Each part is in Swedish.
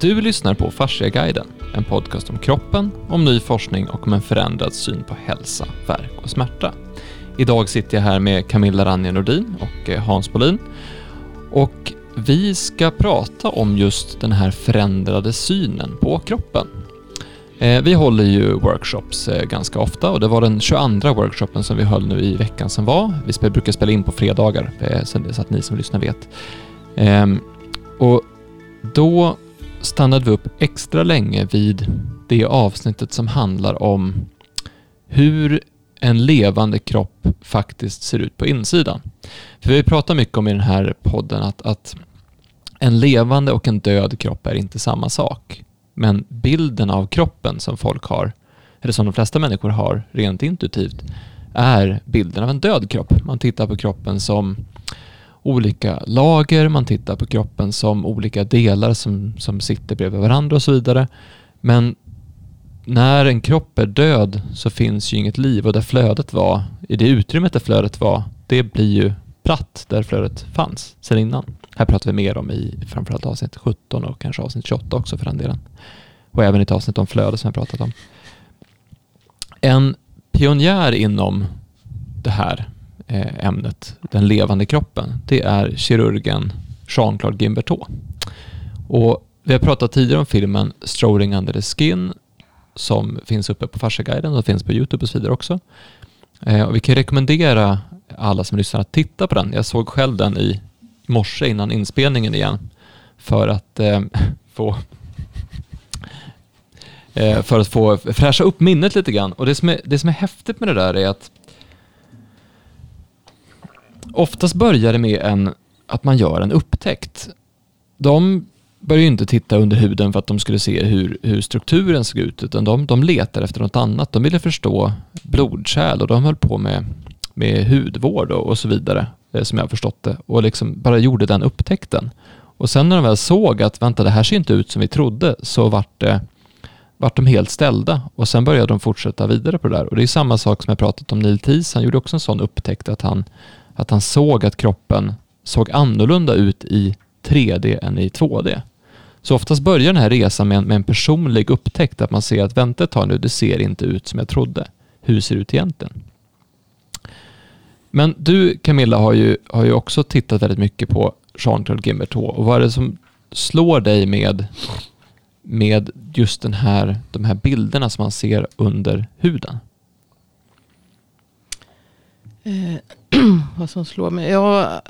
Du lyssnar på Fasciaguiden, en podcast om kroppen, om ny forskning och om en förändrad syn på hälsa, värk och smärta. Idag sitter jag här med Camilla Ranje Nordin och eh, Hans Bolin. Och vi ska prata om just den här förändrade synen på kroppen. Eh, vi håller ju workshops eh, ganska ofta och det var den 22 workshopen som vi höll nu i veckan som var. Vi brukar spela in på fredagar så att ni som lyssnar vet. Ehm, och då stannade vi upp extra länge vid det avsnittet som handlar om hur en levande kropp faktiskt ser ut på insidan. För vi pratar mycket om i den här podden att, att en levande och en död kropp är inte samma sak. Men bilden av kroppen som folk har, eller som de flesta människor har rent intuitivt, är bilden av en död kropp. Man tittar på kroppen som olika lager, man tittar på kroppen som olika delar som, som sitter bredvid varandra och så vidare. Men när en kropp är död så finns ju inget liv och där flödet var, i det utrymmet där flödet var, det blir ju platt där flödet fanns sedan innan. Här pratar vi mer om i framförallt avsnitt 17 och kanske avsnitt 28 också för den delen. Och även i ett avsnitt om flöde som jag pratat om. En pionjär inom det här Eh, ämnet, den levande kroppen, det är kirurgen Jean-Claude Gimbertot. Och vi har pratat tidigare om filmen Strolling Under the Skin som finns uppe på Farsaguiden och finns på Youtube och så vidare också. Eh, och vi kan rekommendera alla som lyssnar att titta på den. Jag såg själv den i morse innan inspelningen igen för att eh, få eh, för att få fräscha upp minnet lite grann. Och det som, är, det som är häftigt med det där är att Oftast börjar det med en, att man gör en upptäckt. De börjar ju inte titta under huden för att de skulle se hur, hur strukturen såg ut, utan de, de letar efter något annat. De ville förstå blodkärl och de höll på med, med hudvård och, och så vidare, eh, som jag har förstått det, och liksom bara gjorde den upptäckten. Och sen när de väl såg att vänta, det här ser inte ut som vi trodde, så vart det vart de helt ställda och sen började de fortsätta vidare på det där. Och det är samma sak som jag pratat om Neil Thies, han gjorde också en sån upptäckt att han att han såg att kroppen såg annorlunda ut i 3D än i 2D. Så oftast börjar den här resan med en, med en personlig upptäckt, att man ser att vänta ett tag nu, det ser inte ut som jag trodde. Hur ser det ut egentligen? Men du Camilla har ju, har ju också tittat väldigt mycket på Jean-Claude Gimbertot och vad är det som slår dig med, med just den här, de här bilderna som man ser under huden? Eh, Vad som slår mig? Ja,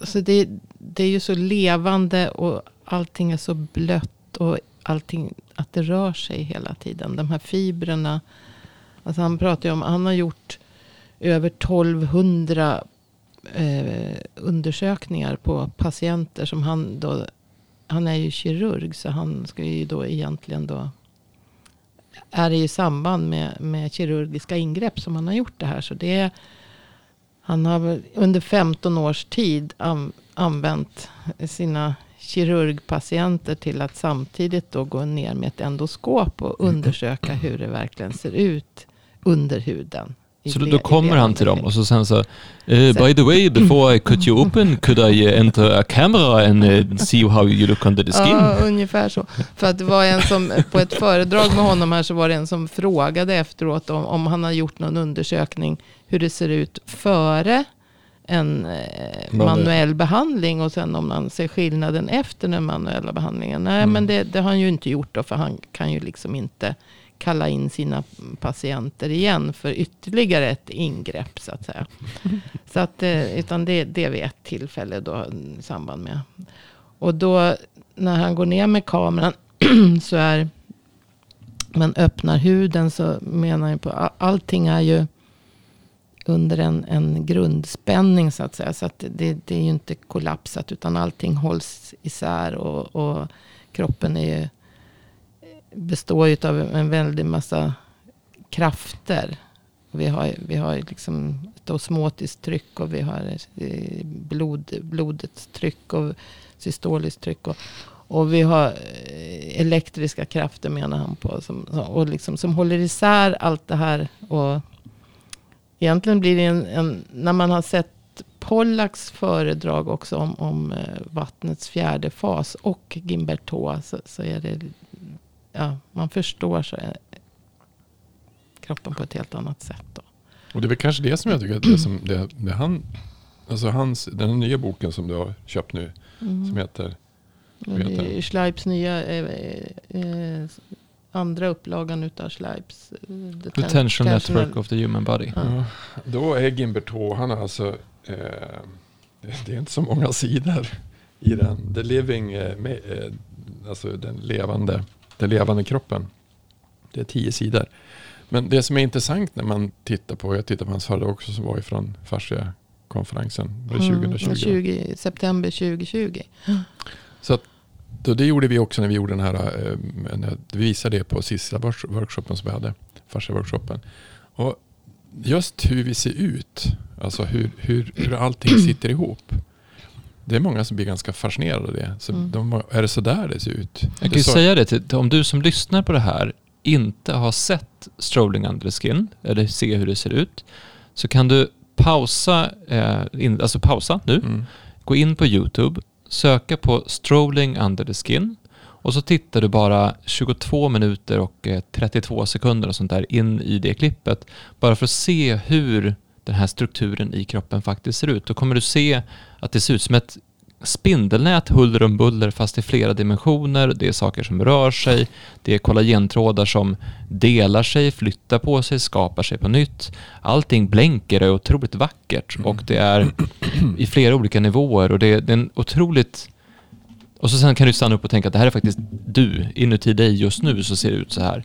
alltså det, det är ju så levande och allting är så blött. Och allting, att det rör sig hela tiden. De här fibrerna. Alltså han pratar ju om, han har gjort över 1200 eh, undersökningar på patienter som han då, han är ju kirurg så han ska ju då egentligen då, är det i samband med, med kirurgiska ingrepp som han har gjort det här. Så det är han har under 15 års tid använt sina kirurgpatienter till att samtidigt då gå ner med ett endoskop och mm. undersöka hur det verkligen ser ut under huden. Så då, kommer han till dem och så sen så, uh, by the way, before I cut you open, could I uh, enter a camera and uh, see how you look under the skin? Ja, ungefär så. För att det var en som, på ett föredrag med honom här så var det en som frågade efteråt om, om han har gjort någon undersökning hur det ser ut före en eh, manuell behandling och sen om man ser skillnaden efter den manuella behandlingen. Nej, mm. men det, det, har han ju inte gjort då, för han kan ju liksom inte kalla in sina patienter igen för ytterligare ett ingrepp så att säga. Så att, eh, utan det, det är vid ett tillfälle då i samband med. Och då när han går ner med kameran så är man öppnar huden så menar jag på allting är ju under en, en grundspänning så att säga. Så att det, det är ju inte kollapsat utan allting hålls isär och, och kroppen är ju, består ju av en väldig massa krafter. Vi har, vi har liksom ett osmotiskt tryck och vi har eh, blod, blodets tryck och systoliskt tryck. Och, och vi har eh, elektriska krafter menar han på. Som, och liksom, som håller isär allt det här. Och egentligen blir det en, en, när man har sett Pollaks föredrag också om, om eh, vattnets fjärde fas och Gimbertoa så, så är det, ja, man förstår så, eh, kroppen på ett helt annat sätt. Då. Och det är väl kanske det som jag tycker att det som det, det han, alltså hans, den nya boken som du har köpt nu, Mm. som heter, är Schleipes nya eh, eh, andra upplagan utav Schleipes. eh, The Potential Ten- Network of the Human Body. Ja. ja, då är Gimberto, han har alltså, eh, det är inte så många sidor i den. The living, eh, med, eh, alltså den levande, den levande kroppen. Det är tio sidor. Men det som är intressant när man tittar på, jag tittar på hans föredrag också som var ifrån fascia-konferensen, var det Mm, 2020? 20, september 2020. Så att, det gjorde vi också när vi gjorde den här, eh, när vi visade det på sista works- workshopen som vi hade, fascia-workshopen. Och just hur vi ser ut, alltså hur, hur, hur allting sitter ihop. Det är många som blir ganska fascinerade av det. Så Mm. de, är det så där det ser ut? Jag kan Det ju så- säga det till, om du som lyssnar på det här inte har sett Strolling Under the Skin, eller se hur det ser ut, så kan du pausa, eh, in, alltså pausa nu, Mm. gå in på YouTube, söka på Strolling Under the Skin och så tittar du bara 22 minuter och eh, 32 sekunder och sånt där in i det klippet. Bara för att se hur den här strukturen i kroppen faktiskt ser ut. Då kommer du se att det ser ut som ett spindelnät huller om buller fast i flera dimensioner. Det är saker som rör sig. Det är kollagentrådar som delar sig, flyttar på sig, skapar sig på nytt. Allting blänker och är otroligt vackert Mm. och det är i flera olika nivåer och det är, det är en otroligt... Och så sen kan du stanna upp och tänka att det här är faktiskt du, inuti dig just nu så ser det ut så här.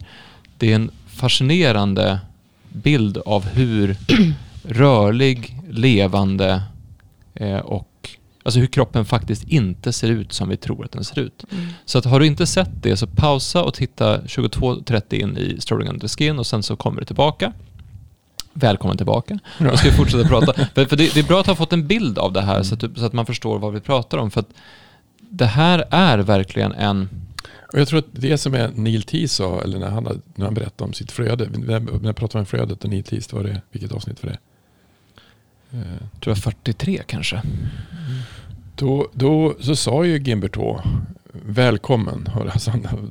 Det är en fascinerande bild av hur rörlig, levande eh, och Alltså hur kroppen faktiskt inte ser ut som vi tror att den ser ut. Mm. Så att har du inte sett det så pausa och titta 22.30 in i Strolling Under the Skin och sen så kommer du tillbaka. Välkommen tillbaka. Då ska vi fortsätta prata. För, för det, det är bra att ha fått en bild av det här så, att, så att man förstår vad vi pratar om. För att det här är verkligen en... Och jag tror att det som är Neil Tees sa, eller när han, när han berättade om sitt flöde, när när jag pratade om flödet och Neil var det, vilket avsnitt var det? Eh, Tror jag 43 kanske. Då, då så sa ju Gimbertå välkommen.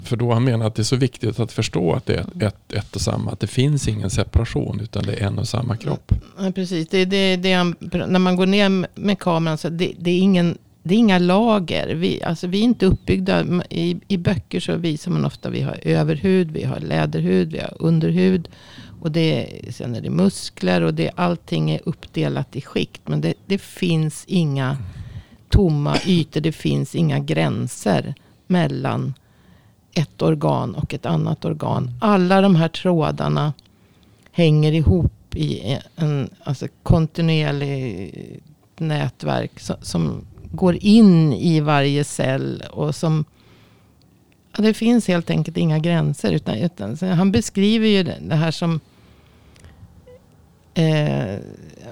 För då han menar att det är så viktigt att förstå att det är ett, ett och samma. Att det finns ingen separation utan det är en och samma kropp. Ja, precis. Det, det, det, när man går ner med kameran så det, det, är ingen, det är inga lager. Vi, alltså, vi är inte uppbyggda. I, I böcker så visar man ofta att vi har överhud, vi har läderhud, vi har underhud. Och det, sen är det muskler och det, allting är uppdelat i skikt. Men det, det finns inga tomma ytor. Det finns inga gränser mellan ett organ och ett annat organ. Alla de här trådarna hänger ihop i en alltså kontinuerlig nätverk som, som går in i varje cell och som ja, det finns helt enkelt inga gränser. Utan, utan, han beskriver ju det, det här som eh,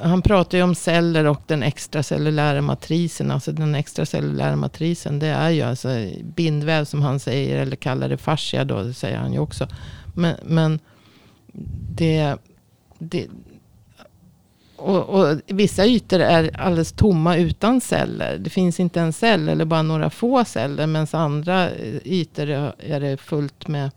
han pratar ju om celler och den extracellulära matrisen. Alltså den extracellulära matrisen det är ju alltså bindväv som han säger. Eller kallar det fascia då. Det säger han ju också. Men, men det, det och, och vissa ytor är alldeles tomma utan celler. Det finns inte en cell eller bara några få celler. Medan andra ytor är, det fullt med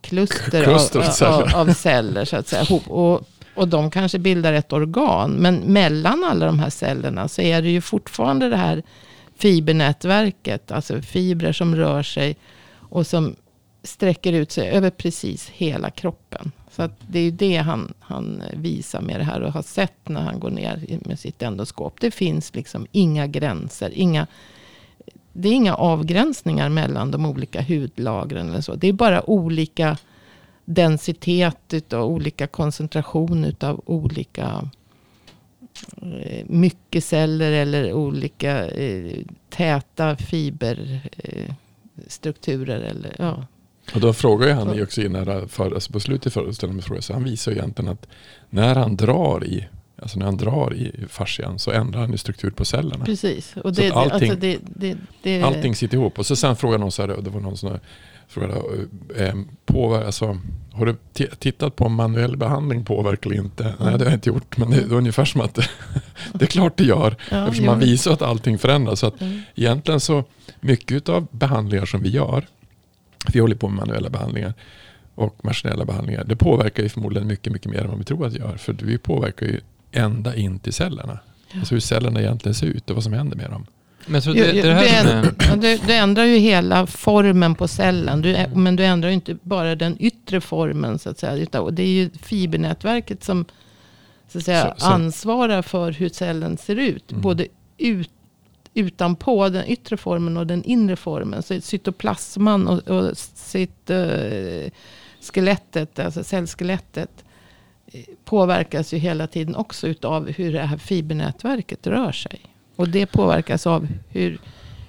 kluster, Kluster av, av celler. Av, celler. Så att säga. Och, och de kanske bildar ett organ. Men mellan alla de här cellerna så är det ju fortfarande det här fibernätverket. Alltså fibrer som rör sig och som sträcker ut sig över precis hela kroppen. Så att det är ju det han, han visar med det här och har sett när han går ner med sitt endoskop. Det finns liksom inga gränser, inga, det är inga avgränsningar mellan de olika hudlagren eller så. Det är bara olika densitet och olika koncentration utav olika eh, mycket celler eller olika eh, täta fiberstrukturer. Eh, strukturer eller, ja. Och då frågar ju han också i här för, alltså på slutet i föreställningen, frågar, så han visar ju egentligen att när han drar i alltså när han drar i fascian så ändrar han ju struktur på cellerna. Precis. Och det, att allting- alltså det, det, det, Allting sitter ihop. Och så sen frågade någon så här, det var någon som frågade, eh, påver- alltså, har du ti- tittat på om manuell behandling påverkar eller inte? Nej, det har jag inte gjort. Men det är ungefär som att det är klart det gör. Ja, eftersom jo. man visar att allting förändras. Så att Mm. egentligen så, mycket av behandlingar som vi gör, vi håller på med manuella behandlingar och maskinella behandlingar, det påverkar ju förmodligen mycket, mycket mer än vad vi tror att det gör. För vi påverkar ju ända in till cellerna. Alltså hur cellerna egentligen ser ut och vad som händer med dem. Men Jo, det, det, här du, du, du ändrar ju hela formen på cellen. Du, men du ändrar ju inte bara den yttre formen. Så att säga. Det är ju fibernätverket som, så att säga, Så- så- ansvarar för hur cellen ser ut. Mm. Både ut, utanpå den yttre formen och den inre formen. Så cytoplasman och, och sitt, eh, skelettet, alltså cellskelettet eh, påverkas ju hela tiden också utav hur det här fibernätverket rör sig. Och det påverkas av hur,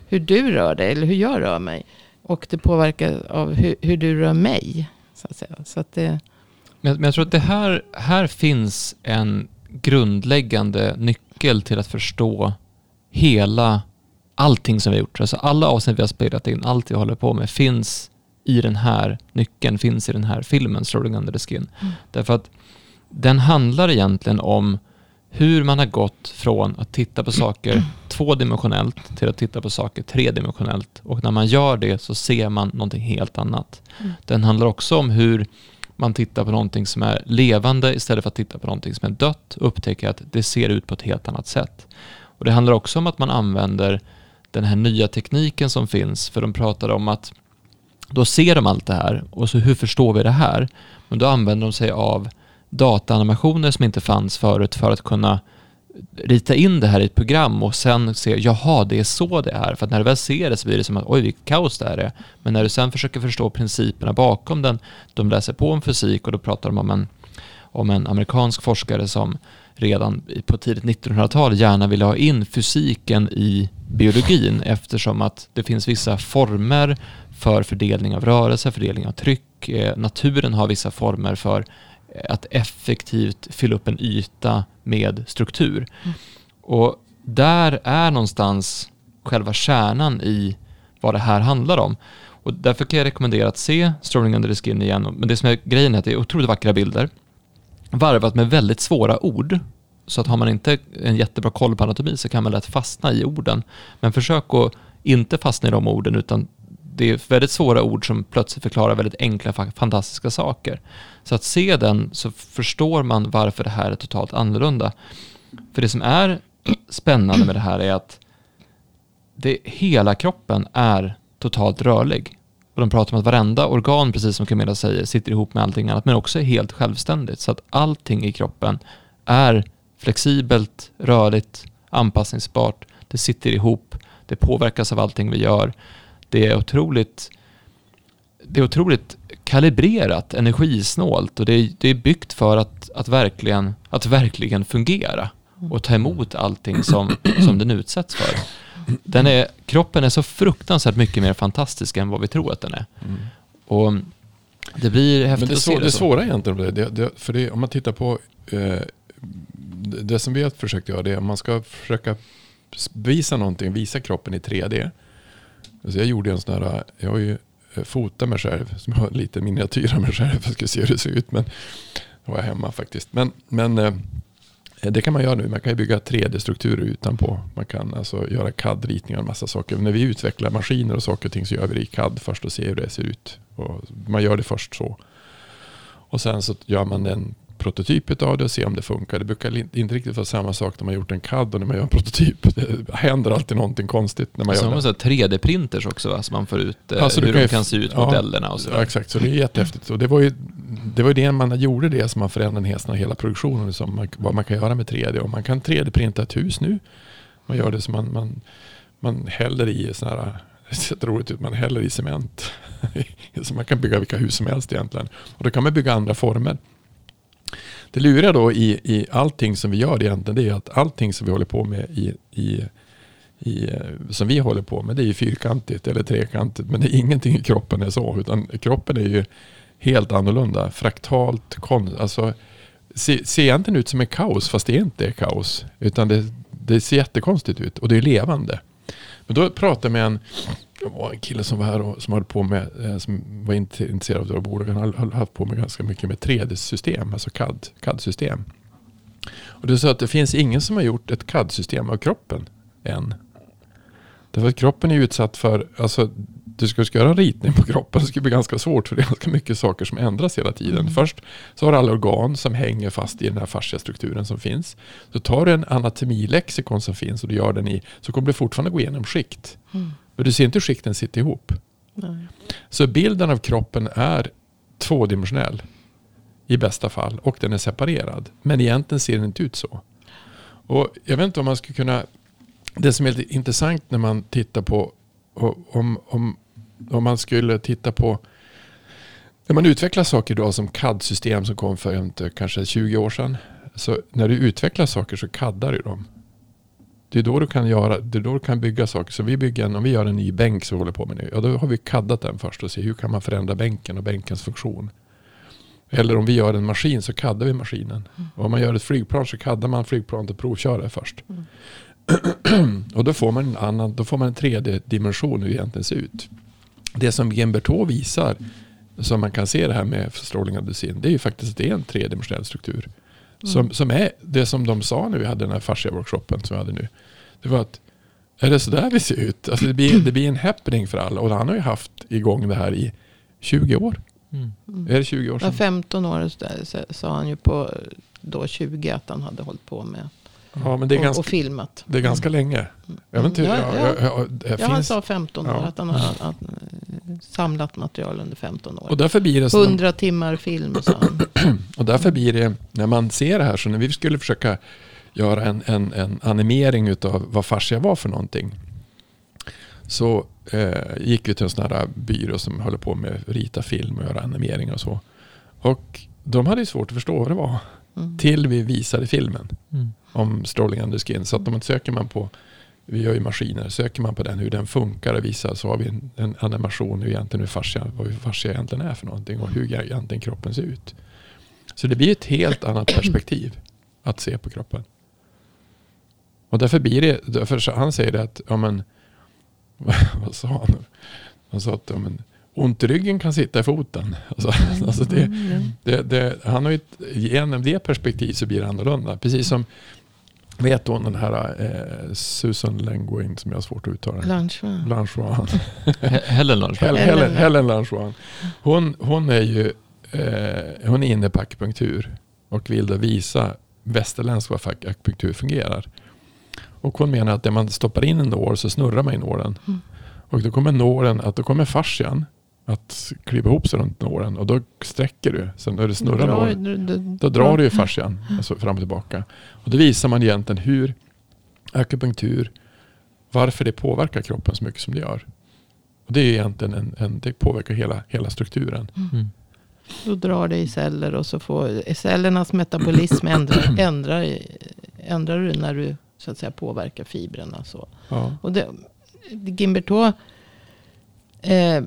hur du rör dig eller hur jag rör mig. Och det påverkas av hur, hur du rör mig. Så att säga. Så att det, Men, men jag tror att det här, här finns en grundläggande nyckel till att förstå hela allting som vi har gjort. Alltså alla avsnitt vi har spelat in, allt vi håller på med finns i den här nyckeln, finns i den här filmen, Strolling Under the Skin. Mm. Därför att den handlar egentligen om hur man har gått från att titta på saker tvådimensionellt till att titta på saker tredimensionellt. Och när man gör det så ser man någonting helt annat. Mm. Den handlar också om hur man tittar på någonting som är levande istället för att titta på någonting som är dött och upptäcker att det ser ut på ett helt annat sätt. Och Det handlar också om att man använder den här nya tekniken som finns, för de pratade om att då ser de allt det här och så hur förstår vi det här? Men då använder de sig av dataanimationer som inte fanns förut för att kunna rita in det här i ett program och sen se, jaha, det är så det är. För att när du väl ser det så blir det som att, oj, vilket kaos det här är. Men när du sen försöker förstå principerna bakom den, de läser på om fysik och då pratar de om en, om en amerikansk forskare som redan på tidigt 1900-tal gärna ville ha in fysiken i biologin eftersom att det finns vissa former för fördelning av rörelse, fördelning av tryck. Eh, naturen har vissa former för att effektivt fylla upp en yta med struktur. Och där är någonstans själva kärnan i vad det här handlar om. Och därför kan jag rekommendera att se Strolling Under the Skin igen. Men det som är grejen är att det är otroligt vackra bilder varvat med väldigt svåra ord. Så att har man inte en jättebra koll på anatomi så kan man lätt fastna i orden. Men försök att inte fastna i de orden utan det är väldigt svåra ord som plötsligt förklarar väldigt enkla, fantastiska saker. Så att se den så förstår man varför det här är totalt annorlunda. För det som är spännande med det här är att det, hela kroppen är totalt rörlig. Och de pratar om att varenda organ, precis som Camilla säger, sitter ihop med allting annat, men också är helt självständigt. Så att allting i kroppen är flexibelt, rörligt, anpassningsbart, det sitter ihop, det påverkas av allting vi gör. Det är otroligt, det är otroligt kalibrerat, energisnålt och det är, det är byggt för att, att, verkligen, att verkligen fungera och ta emot allting som, som den utsätts för. Den är, kroppen är så fruktansvärt mycket mer fantastisk än vad vi tror att den är. Och det blir häftigt Men det, att se det, det svåra egentligen, det, det, för det, om man tittar på eh, det, som vi har försökt göra, det är om man ska försöka visa någonting, visa kroppen i 3D. Så jag gjorde en sån här, jag har ju eh, fotat mig själv, som jag har lite miniatyr av mig själv för att jag ska se hur det ser ut. Men det var jag hemma faktiskt. Men, men eh, det kan man göra nu. Man kan ju bygga 3D-strukturer utanpå. Man kan alltså göra CAD-ritningar och en massa saker. När vi utvecklar maskiner och saker och ting så gör vi det i CAD först och ser hur det ser ut. Och man gör det först så. Och sen så gör man en prototyp av det och ser om det funkar. Det brukar inte riktigt vara samma sak när man gjort en CAD och när man gör en prototyp. Det händer alltid någonting konstigt när man Så gör har man det. så här 3D-printers också va? Så man får ut eh, Alltså, hur kan de kan se ut, ja, modellerna och så. Ja, exakt, så det är jättehäftigt. Och det var ju det, var det man gjorde det som man förändrade nästan hela produktionen. Som man, vad man kan göra med 3D. Och man kan 3D-printa ett hus nu. Man gör det som man, man, man häller i sån här, det ser roligt ut, man häller i cement. så man kan bygga vilka hus som helst egentligen. Och då kan man bygga andra former. Det luriga då i, i allting som vi gör egentligen, det är att allting som vi håller på med i, i i, som vi håller på med, det är ju fyrkantigt eller trekantigt. Men det är ingenting i kroppen är så. Utan kroppen är ju helt annorlunda. Fraktalt, kon, alltså ser, ser egentligen ut som ett kaos fast det är inte kaos. Utan det, det ser jättekonstigt ut och det är levande. Men då pratade jag med en, en kille som var här och som höll på med, eh, som var intresserad av våra bolag. Han hade haft på med ganska mycket med 3D-system, alltså CAD, CAD-system. Och det sa att det finns ingen som har gjort ett CAD-system av kroppen än. Därför att kroppen är utsatt för, alltså du ska, ska göra en ritning på kroppen, det skulle bli ganska svårt för det är ganska mycket saker som ändras hela tiden. Mm. Först så har du alla organ som hänger fast i den här fascia strukturen som finns. Så tar du en anatomilexikon som finns och du gör den i, så kommer du fortfarande gå igenom skikt. Mm. Men du ser inte hur skikten sitter ihop. Nej. Så bilden av kroppen är tvådimensionell i bästa fall och den är separerad. Men egentligen ser den inte ut så. Och jag vet inte om man skulle kunna, det som är lite intressant när man tittar på om, om, om man skulle titta på när man utvecklar saker idag som CAD-system som kom för inte, kanske 20 år sedan. Så när du utvecklar saker så CADar du dem. Det är då du kan, göra, det är då du kan bygga saker. Så vi bygger en, om vi gör en ny bänk som vi håller på med nu. Ja, då har vi CADat den först och ser hur kan man förändra bänken och bänkens funktion. Eller om vi gör en maskin så CADar vi maskinen. Mm. Och om man gör ett flygplan så CADar man flygplanet och provkör det först. Mm. och då får man en annan, då får man en tredje dimension hur det egentligen ser ut. Det som Gembertå visar, som man kan se det här med strålning av dusin, det är ju faktiskt att det är en tredimensionell struktur. Mm. Som, som är det som de sa när vi hade den här fascia-workshopen som vi hade nu. Det var att, är det så där vi ser ut? Alltså det, blir, det blir en happening för alla. Och han har ju haft igång det här i 20 år. Mm. Är det 20 år sedan? Ja, 15 år sa han ju på då 20 att han hade hållit på med. Ja, men det är och, ganska, och filmat. Det är ganska mm. länge. Jag vet inte, ja, ja, ja, ja, ja finns, han sa 15 år. Att han har att, eh, samlat material under 15 år. Och därför blir det 100 timmar film sa han. och därför blir det, när man ser det här, så när vi skulle försöka göra en, en, en animering av vad fascia var för någonting. Så eh, gick vi till en sån här byrå som håller på med att rita film och göra animering och så. Och de hade ju svårt att förstå vad det var. Mm. Till vi visade filmen. Mm om Strolling under skin. Så att om man söker man på, vi gör ju maskiner, söker man på den hur den funkar och visar så har vi en, en animation hur egentligen hur fascia, vad fascia egentligen är för någonting och hur egentligen kroppen ser ut. Så det blir ett helt annat perspektiv att se på kroppen. Och därför blir det, därför han säger det att, ja men, vad sa han? Han sa att, ja men, ont i ryggen kan sitta i foten. Alltså, mm. alltså det, mm. det, det, han har ju, genom det perspektivet så blir det annorlunda. Precis som Vet hon den här eh, Susan Lenguin som jag har svårt att uttala? Langevan. Langevan. Helen Langevan. Helen, Helen Langevan. Hon, hon är ju eh, hon är inne på akupunktur och vill då visa västerländsk vad akupunktur fungerar. Och hon menar att när man stoppar in en nål så snurrar man i nålen. Mm. Och då kommer nålen, att då kommer fascian att kliva ihop sig runt nålen och då sträcker du. Så när du snurrar drar, nålen, du, du, då drar du ju fascian alltså fram och tillbaka. Och då visar man egentligen hur akupunktur, varför det påverkar kroppen så mycket som det gör. Och det är egentligen en, en det påverkar hela, hela strukturen. Mm. mm. Då drar det i celler och så får cellernas metabolism ändrar, ändrar, ändrar du när du så att säga påverkar fibrerna. Så. Ja. Och det, Gimberto eh,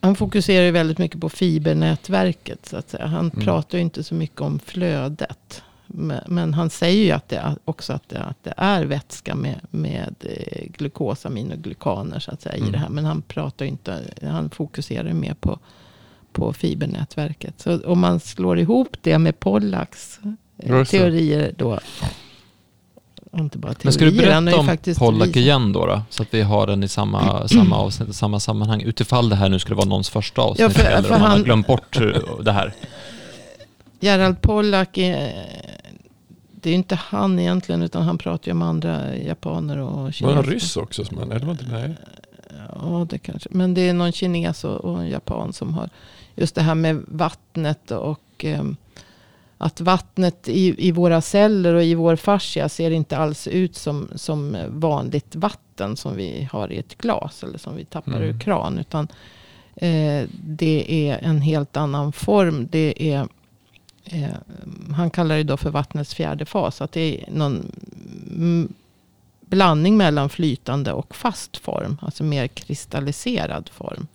han fokuserar ju väldigt mycket på fibernätverket. Så att säga. Han mm. pratar ju inte så mycket om flödet. Men, han säger ju att det också att det, att det är vätska med, med eh, glukosaminoglikaner så att säga, mm. i det här. Men han pratar inte, han fokuserar mer på, på fibernätverket. Så om man slår ihop det med Pollaks eh, teorier då inte bara teorier. Men ska du berätta om Pollack igen då, då? Så att vi har den i samma, samma avsnitt, samma sammanhang. Utifall det här nu skulle vara någons första avsnitt. Ja, för, eller för om man han, har glömt bort det här. Gerald Pollack, är, det är inte han egentligen, utan han pratar ju om andra japaner och kineser. Var han ryss också? Som han, eller var inte, nej. Ja, det kanske. Men det är någon kines och, och en japan som har just det här med vattnet och um, att vattnet i, i våra celler och i vår fascia ser inte alls ut som, som vanligt vatten som vi har i ett glas eller som vi tappar mm. ur kran. Utan eh, det är en helt annan form. Det är, eh, han kallar det då för vattnets fjärde fas. Att det är någon blandning mellan flytande och fast form. Alltså mer kristalliserad form.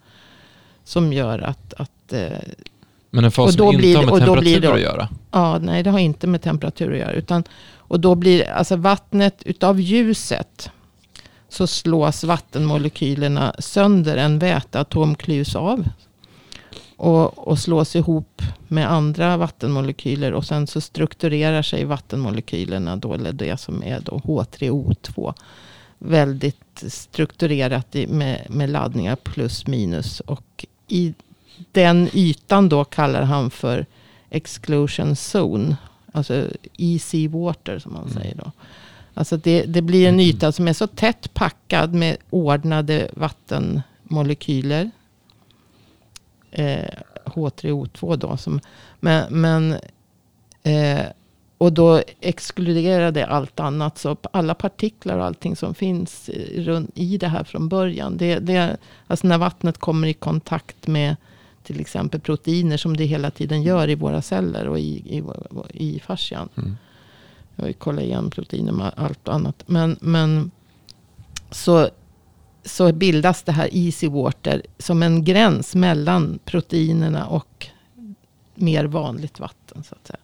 Som gör att, att eh, Men en fas Och som då inte blir har det- med temperatur det- att göra? Ja, nej det har inte med temperatur att göra. Utan, och då blir alltså vattnet utav ljuset. Så slås vattenmolekylerna sönder. En väteatom klyvs av. Och, och slås ihop med andra vattenmolekyler. Och sen så strukturerar sig vattenmolekylerna. Då, eller det som är då H3O2. Väldigt strukturerat med, med laddningar plus minus. Och i den ytan då kallar han för exclusion zone. Alltså easy water som man Mm. säger då. Alltså det, det blir en yta som är så tätt packad med ordnade vattenmolekyler. Eh, H3O2 då. Som, men, men eh, och då exkluderar det allt annat. Så alla partiklar och allting som finns i- i det här från början. Det, det, alltså när vattnet kommer i kontakt med till exempel proteiner som det hela tiden gör i våra celler och i, i, i fascian. Mm. Och i kollagenproteiner med allt annat. Men, men så, så bildas det här easy water som en gräns mellan proteinerna och mer vanligt vatten. Så att säga.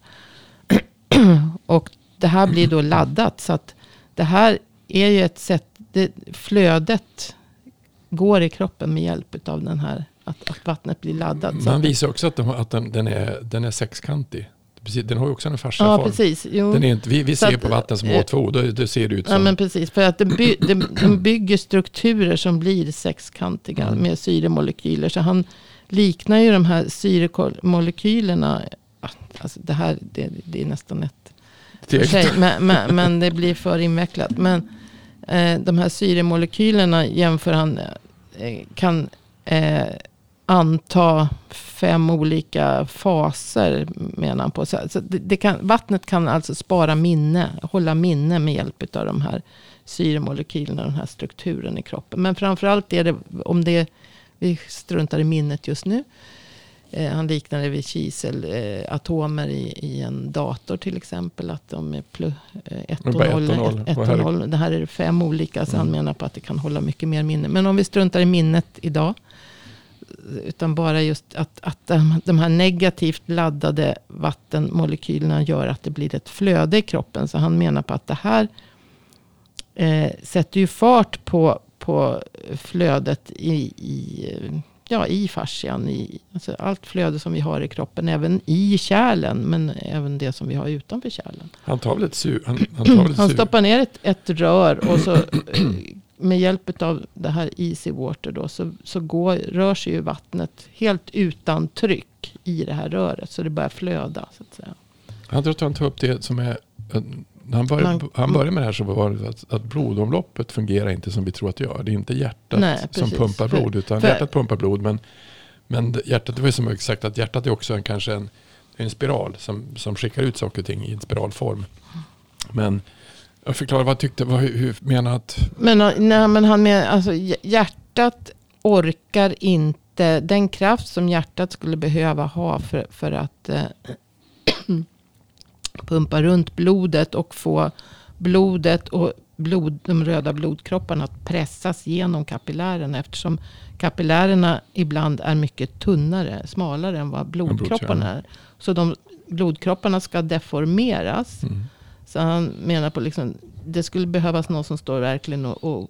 och det här blir då laddat. Så att det här är ju ett sätt, det, flödet går i kroppen med hjälp av den här, att, att vattnet blir laddat. Man visar också att, de, att den, den, är, den är sexkantig. Precis, den har ju också en Ja, fasciaform. precis. Jo. Den är inte, vi vi Så ser att, på vatten som eh, H2O, då, då ser det ut Ja som... men precis, för att den, by, den, den bygger strukturer som blir sexkantiga Mm. med syremolekyler. Så han liknar ju de här syremolekylerna. Alltså det här det, det är nästan ett sig, men, men, men det blir för invecklat. Men eh, de här syremolekylerna jämför han, eh, kan eh, anta fem olika faser menar han på. Så, det, det kan, vattnet kan alltså spara minne, hålla minne med hjälp av de här syremolekylerna, den här strukturen i kroppen. Men framförallt är det, om det, vi struntar i minnet just nu. Eh, han liknar det vid kiselatomer eh, i, i en dator till exempel. Att de är plus, eh, är- noll. Det här är fem olika. Så han Mm. menar på att det kan hålla mycket mer minne. Men om vi struntar i minnet idag. Utan bara just att, att de, här negativt laddade vattenmolekylerna gör att det blir ett flöde i kroppen. Så han menar på att det här eh, sätter ju fart på, på flödet i, i, ja, i fascian. I, alltså allt flöde som vi har i kroppen. Även i kärlen. Men även det som vi har utanför kärlen. Han tar väl ett sur... Han, han tar väl Han stoppar ner ett, ett rör och så eh, med hjälp av det här easy water då så, så går, rör sig ju vattnet helt utan tryck i det här röret. Så det börjar flöda så att säga. Han tror att han tar upp det som är... eh, När han började, Man- han började med det här så var det att, att blodomloppet fungerar inte som vi tror att det gör. Det är inte hjärtat Nej, som pumpar blod. Utan för- hjärtat pumpar blod. Men, men hjärtat, det var ju som sagt att hjärtat är också en, kanske en, en spiral som, som skickar ut saker och ting i en spiralform. Men jag förklarar vad tyckte, vad, hur, menar att... Men, nej, men han med, alltså, hj- hjärtat orkar inte den kraft som hjärtat skulle behöva ha för, för att eh, pumpa runt blodet och få blodet och blod, de röda blodkropparna att pressas genom kapillärerna eftersom kapillärerna ibland är mycket tunnare, smalare än vad blodkropparna är. Så de blodkropparna ska deformeras. Mm. Så han menar på liksom, det skulle behövas någon som står verkligen och, och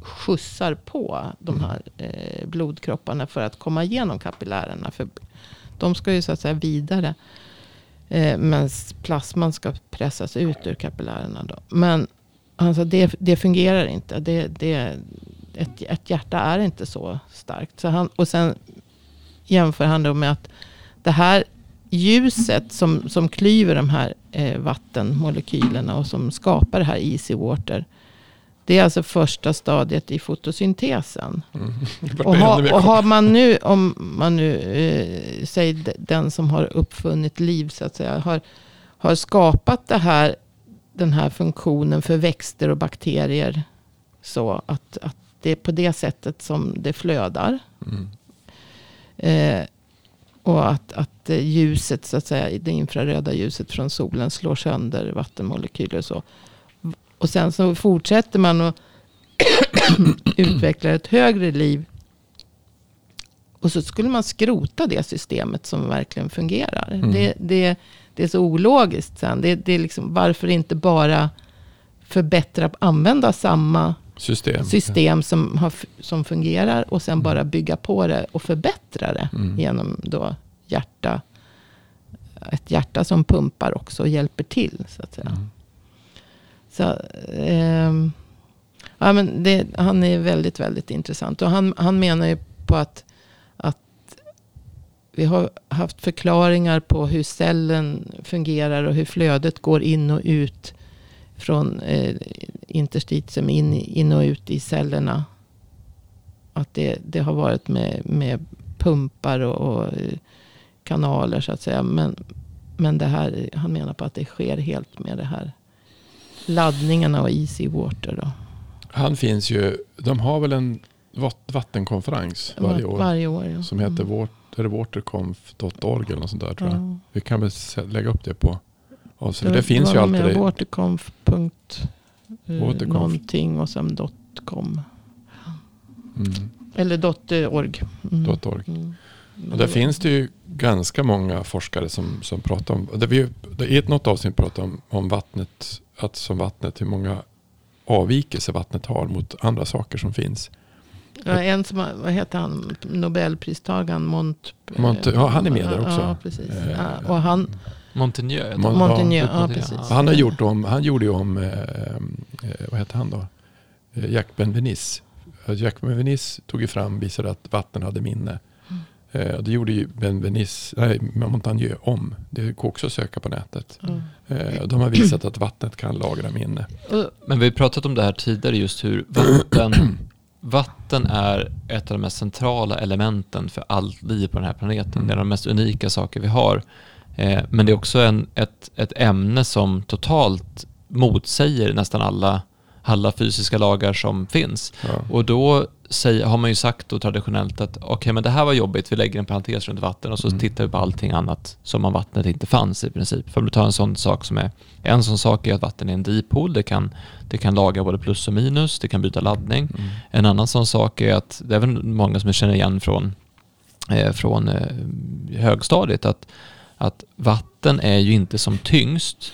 skjutsar på de här eh, blodkropparna för att komma igenom kapillärerna. För de ska ju så att säga vidare. Eh, men plasman ska pressas ut ur kapillärerna. Då. Men alltså, det, det fungerar inte. Det, det, ett, ett hjärta är inte så starkt. Så han, och sen jämför han då med att det här ljuset som, som klyver de här eh, vattenmolekylerna och som skapar det här easy water. Det är alltså första stadiet i fotosyntesen. Mm. Och, ha, och har man nu, om man nu, eh, säg d- den som har uppfunnit liv så att säga, har, har skapat det här, den här funktionen för växter och bakterier. Så att, att det är på det sättet som det flödar. Mm. Eh, och att, att ljuset, så att säga, det infraröda ljuset från solen slår sönder vattenmolekyler och så. Och sen så fortsätter man att utveckla ett högre liv. Och Och så skulle man skrota det systemet som verkligen fungerar. Mm. Det, det, det är så ologiskt sen. Det, det är liksom, varför inte bara förbättra, använda samma System. system som, har, som fungerar och sen bara bygga på det och förbättra det Mm. genom då hjärta, ett hjärta som pumpar också och hjälper till så att säga. Mm. Så, ehm, ja, men det, han är väldigt, väldigt intressant. Och han, han menar ju på att, att vi har haft förklaringar på hur cellen fungerar och hur flödet går in och ut från eh, interstitium in, in och ut i cellerna. Att det, det har varit med, med pumpar och, och eh, kanaler så att säga. Men, men det här, han menar på att det sker helt med det här laddningarna och easy water. Då. Han finns ju, de har väl en vat- vattenkonferens varje år. Varje år ja. Som heter Mm. waterconf.org eller något sånt där tror jag. Ja. Vi kan väl lägga upp det på oss. För Det, det finns ju alltid det. Waterconf. eh, Waterconf. Någonting och sen .com. Mm, Eller dot .org. Mm. .org. Mm. Och där finns det ju ganska många forskare som, som pratar om, det vi, det I ett något avsnitt pratar om, om vattnet, att som vattnet, hur många avvikelser vattnet har mot andra saker som finns. Ja, en som, har- vad heter han, Nobelpristagaren Mont... Mont- ja, han är med där också. Ja, precis. Eh, Ja, och han, Montaigne. heter Mon- ja, precis. Han, har gjort om, han gjorde ju om, eh, eh, vad heter han då? Eh, Jack Benveniste. Eh, Jack Benveniste tog ju fram, visade att vatten hade minne. Mm. Eh, det gjorde ju Benveniste, nej, Montaigne om. Det går också att söka på nätet. Eh, de har visat att vattnet kan lagra minne. Men vi har pratat om det här tidigare, just hur vatten, vatten är ett av de mest centrala elementen för allt liv på den här planeten. Mm. Det är de mest unika saker vi har. Eh, men det är också en, ett, ett ämne som totalt motsäger nästan alla, alla fysiska lagar som finns. Ja. Och då säger, har man ju sagt då traditionellt att okej, men det här var jobbigt, vi lägger en parentes runt vatten och så Mm. tittar vi på allting annat som om vattnet inte fanns i princip. För att ta en sån sak som är, en sån sak är att vatten är en dipol, det kan, det kan laga både plus och minus, det kan byta laddning. Mm. En annan sån sak är att, det är väl många som känner igen från, eh, från eh, högstadiet, att, att vatten är ju inte som tyngst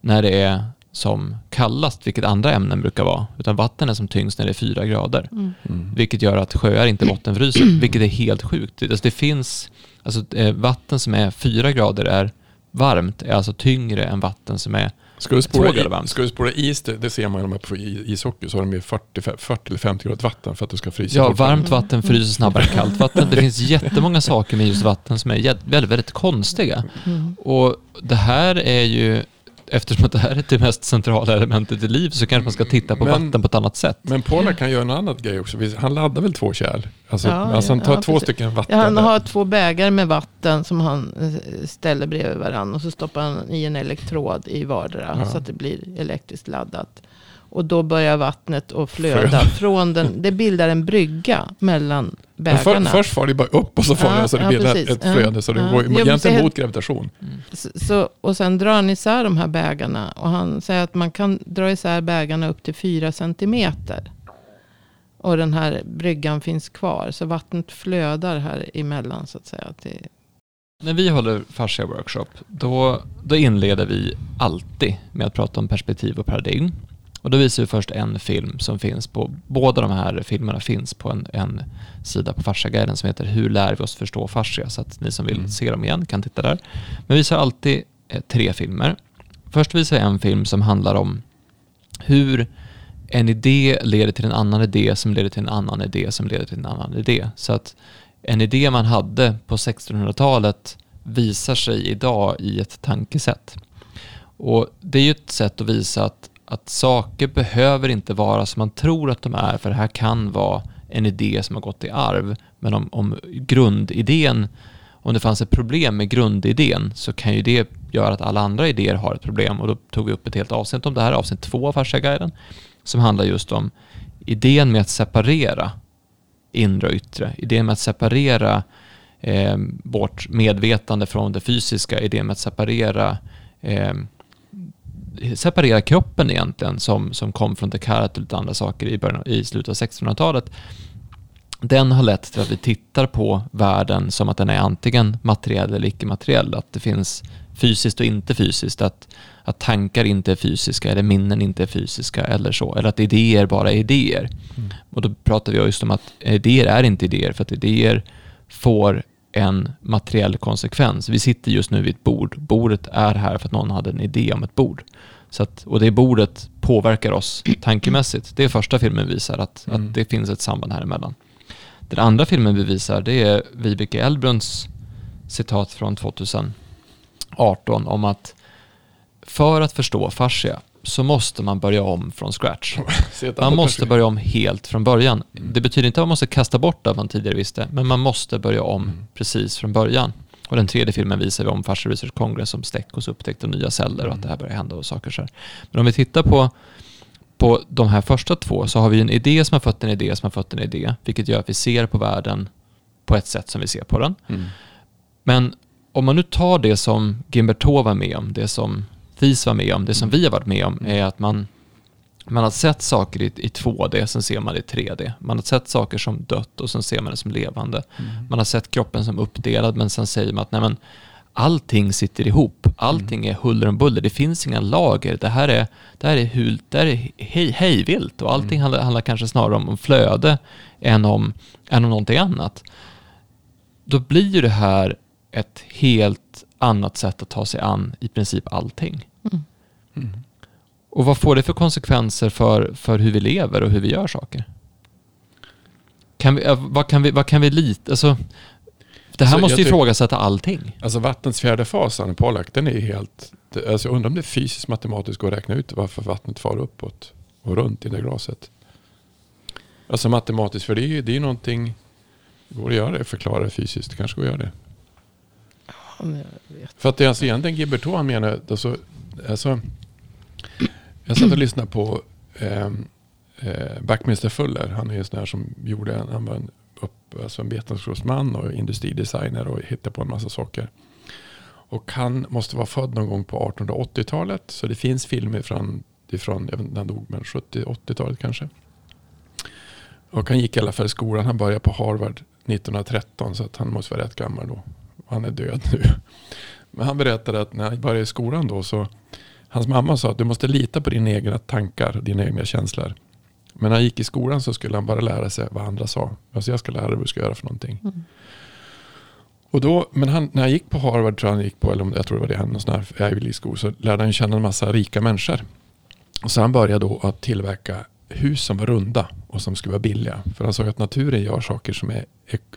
när det är som kallast, vilket andra ämnen brukar vara, utan vatten är som tyngst när det är fyra grader. mm. Mm. Vilket gör att sjöar inte bottenfryser, vilket är helt sjukt. Alltså det finns, alltså eh, vatten som är fyra grader är varmt, är alltså tyngre än vatten som är Ska du spola, i, varmt. ska du spola is, det, det ser man ju när på i- ishockey, så har de ju 40, 40 eller 50 grader vatten för att det ska frysa. Ja, varmt vatten fryser snabbare än kallt vatten. Det finns jättemånga saker med just vatten som är väldigt, väldigt konstiga. Mm. Och det här är ju, eftersom att det här är det mest centrala elementet i liv så kanske man ska titta på Men- vatten på ett annat sätt. Men Polar kan göra en annan grej också. Han laddar väl två kärl? Alltså, Ja, alltså han tar ja, två precis. stycken vatten. Ja, han har två bägare med vatten som han eh, ställer bredvid varandra. Och så stoppar han i en elektrod i vardera. Ja. Så att det blir elektriskt laddat. Och då börjar vattnet att flöda. Flöda. Från den, det bildar en brygga mellan Men för, bägarna. först far det bara upp och så far Ja, det så det ja, blir precis. ett Ja, flöde. Så det ja. går men egentligen mot gravitation. Så, så, och sen drar han isär de här bägarna. Och han säger att man kan dra isär bägarna upp till fyra centimeter. Och den här bryggan finns kvar. Så vattnet flödar här emellan så att säga. Till, När vi håller fascia workshop, då, då inleder vi alltid med att prata om perspektiv och paradigm. Och då visar vi först en film som finns på, båda de här filmerna finns på en, en sida på Fasciaguiden som heter Hur lär vi oss förstå fascia? Så att ni som vill Mm. se dem igen kan titta där. Men vi visar alltid eh, tre filmer. Först visar jag en film som handlar om hur en idé leder till en annan idé som leder till en annan idé som leder till en annan idé. Så att en idé man hade på 1600-talet visar sig idag i ett tankesätt. Och det är ju ett sätt att visa att, att saker behöver inte vara som man tror att de är, för det här kan vara en idé som har gått i arv. Men om, om grundidén, om det fanns ett problem med grundidén så kan ju det göra att alla andra idéer har ett problem. Och då tog vi upp ett helt avsnitt om det här, avsnitt två av Fasciaguiden, som handlar just om idén med att separera inre och yttre. Idén med att separera eh, vårt medvetande från det fysiska, idén med att separera eh, separera kroppen egentligen som, som kom från Descartes och lite andra saker i, början, i slutet av 1600-talet. den har lett till att vi tittar på världen som att den är antingen materiell eller icke-materiell. Att det finns fysiskt och inte fysiskt. Att, att tankar inte är fysiska eller minnen inte är fysiska eller så. Eller att idéer bara är idéer. Mm. Och då pratar vi just om att idéer är inte idéer för att idéer får en materiell konsekvens. Vi sitter just nu vid ett bord. Bordet är här för att någon hade en idé om ett bord. Så att, och det bordet påverkar oss tankemässigt. Det är första filmen visar, att, Mm. att det finns ett samband här emellan. Den andra filmen vi visar, det är Vibeke Elbruns citat från 2018 om att för att förstå fascia så måste man börja om från scratch. Man måste börja om helt från början. Det betyder inte att man måste kasta bort det man tidigare visste, men man måste börja om Mm. precis från början. Och den tredje filmen visar vi om Fascia Research Congress som Steckos upptäckte nya celler och att det här börjar hända och saker så här. Men om vi tittar på, på de här första två så har vi en idé som har fött en idé som har fött en idé, vilket gör att vi ser på världen på ett sätt som vi ser på den. Mm. Men om man nu tar det som Gimberto var med om, det som FIS var med om, det som vi har varit med om, är att man, man har sett saker i, i 2D, sen ser man det i 3D. Man har sett saker som dött och sen ser man det som levande. Man har sett kroppen som uppdelad, men sen säger man att nej men, allting sitter ihop. Allting är huller om buller. Det finns inga lager. Det här är, det här är, hul, det här är hej, hejvilt och allting handlar, handlar kanske snarare om, om flöde än om, än om någonting annat. Då blir ju det här ett helt annat sätt att ta sig an i princip allting. Mm. Och vad får det för konsekvenser för, för hur vi lever och hur vi gör saker? Kan vi, äh, vad, kan vi, vad kan vi lita... Alltså, det här Så måste ju ifrågasätta allting. Alltså vattnets fjärde fas, Anne Pollack, den är helt... det- Alltså jag undrar om det fysiskt matematiskt går att räkna ut varför vattnet far uppåt och runt i det glaset. Alltså matematiskt, för det är ju det är någonting... Det går att göra det, förklara det fysiskt. Det kanske går att göra det. Jag vet. För att det är alltså egentligen Gibberto han menar, alltså, alltså, jag satt och lyssnade på ehm, eh, eh, Fuller. Han är ju sån här som gjorde, en- han var en, upp, alltså en vetenskapsman och industridesigner och hittade på en massa saker. Och han måste vara född någon gång på 1880-talet. Så det finns filmer från, ifrån jag vet inte, han dog men 70-80-talet kanske. Och han gick i alla fall i skolan. Han började på Harvard 1913 så att han måste vara rätt gammal då. Han är död nu. Men han berättade att när han började i skolan då så hans mamma sa att du måste lita på dina egna tankar, dina egna känslor. Men när han gick i skolan så skulle han bara lära sig vad andra sa. Alltså jag ska lära dig vad du ska göra för någonting. Mm. Och då, men han, när han gick på Harvard, tror jag han gick på, eller jag tror det var det, han, någon sån här Ivy League School, så lärde han känna en massa rika människor. Och så han började då att tillverka hus som var runda och som skulle vara billiga. För han såg att naturen gör saker som är